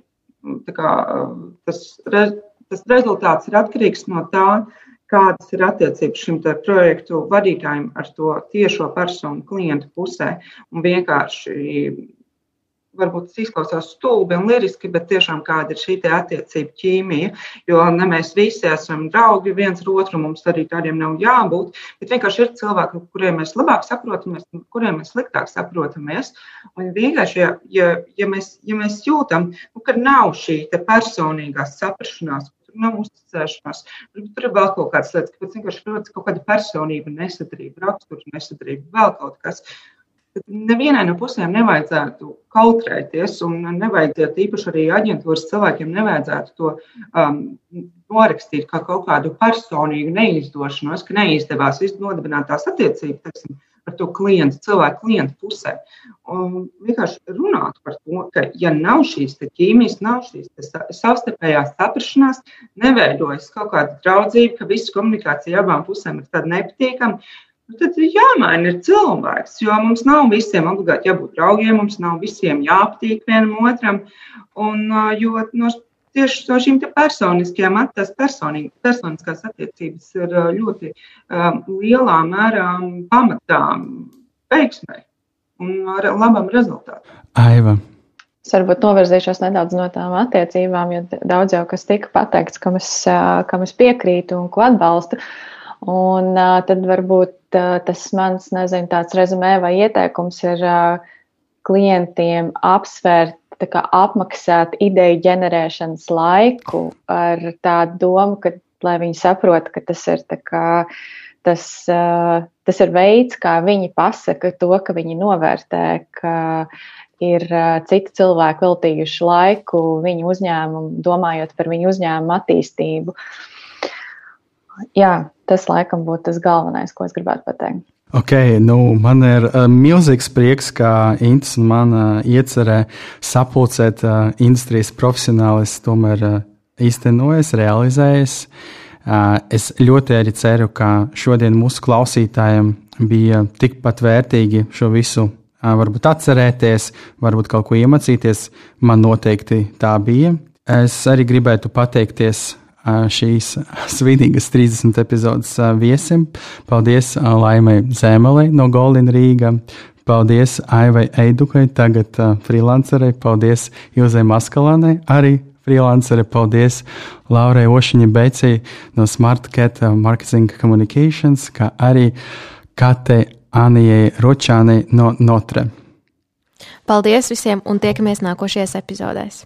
[SPEAKER 2] kā, tas, tas rezultāts ir atkarīgs no tā, kādas ir attiecības šim projektu vadītājam ar to tiešo personu klientu pusē. Un vienkārši varbūt tas izklausās stulbi un liriski, bet tiešām kāda ir šī attiecība ķīmija. Jo ne mēs visi esam draugi viens ar otru, mums arī tādiem nav jābūt. Bet vienkārši ir cilvēki, kuriem mēs labāk saprotamies, kuriem mēs sliktāk saprotamies. Un vienkārši, ja, ja, ja, mēs, ja mēs jūtam, nu, ka nav šī personīgā saprašanās, nav uzticēšanās. Tur ir vēl kaut kādas lietas, kas vienkārši rodas kaut kāda personība, nesadarība, rakstura nesadarība, vēl kaut kas. Nevienai no pusēm nevajadzētu kautrēties, un nevajadzētu īpaši arī aģentūras cilvēkiem nevajadzētu to um, norakstīt kā kaut kādu personīgu neizdošanos, ka neizdevās nodibināt tās attiecības teiksim, ar to klientu, cilvēku klientu pusē. Un vienkārši runāt par to, ka, ja nav šīs ķīmijas, nav šīs savstarpējās saprašanās, neveidojas kaut kāda draudzība, ka visa komunikācija abām pusēm ir tāda nepatīkama Nu, tad ir jāmaina ir cilvēks, jo mums nav visiem obligāti jābūt draugiem, mums nav visiem jāpatīk vienam otram. Un, jo no, tieši no šīm personiskajām tās personiskās attiecības ir ļoti um, lielā mērā pamatā veiksmai un ar labam rezultātam.
[SPEAKER 1] Aiva.
[SPEAKER 3] Es varbūt novirzīšos nedaudz no tām attiecībām, jo daudz jau kas tika pateikts, kam es, kam es piekrītu un ko atbalstu. Un tad varbūt tas mans, nezinu, tāds rezumē vai ieteikums ir klientiem apsvērt, kā apmaksāt ideju ģenerēšanas laiku ar tādu domu, ka, lai viņi saprot, ka tas ir kā, tas, tas ir veids, kā viņi pasaka to, ka viņi novērtē, ka ir citi cilvēki veltījuši laiku viņu uzņēmumu, domājot par viņu uzņēmumu attīstību. Jā, tas laikam būtu tas galvenais, ko es gribētu pateikt.
[SPEAKER 1] Ok, nu, man ir uh, milzīgs prieks, ka Ints man uh, iecerē sapulcēt uh, industrijas profesionālis, tomēr uh, īstenojas, realizējas. Uh, es ļoti arī ceru, ka šodien mūsu klausītājiem bija tikpat vērtīgi šo visu uh, varbūt atcerēties, varbūt kaut ko iemācīties. Man noteikti tā bija. Es arī gribētu pateikties šīs svinīgas 30 epizodes viesim. Paldies Laimai Zēmelei no Golden Rīga. Paldies Aivai Eidukai, tagad freelancerei. Paldies Ilzai Maskalānai, arī freelancere. Paldies Laurai Ošiņai Beicei no Smart Cat Marketing Communications, kā arī Kate Anijai Ročānai no Notre.
[SPEAKER 7] Paldies visiem un tiekamies nākošajās epizodēs!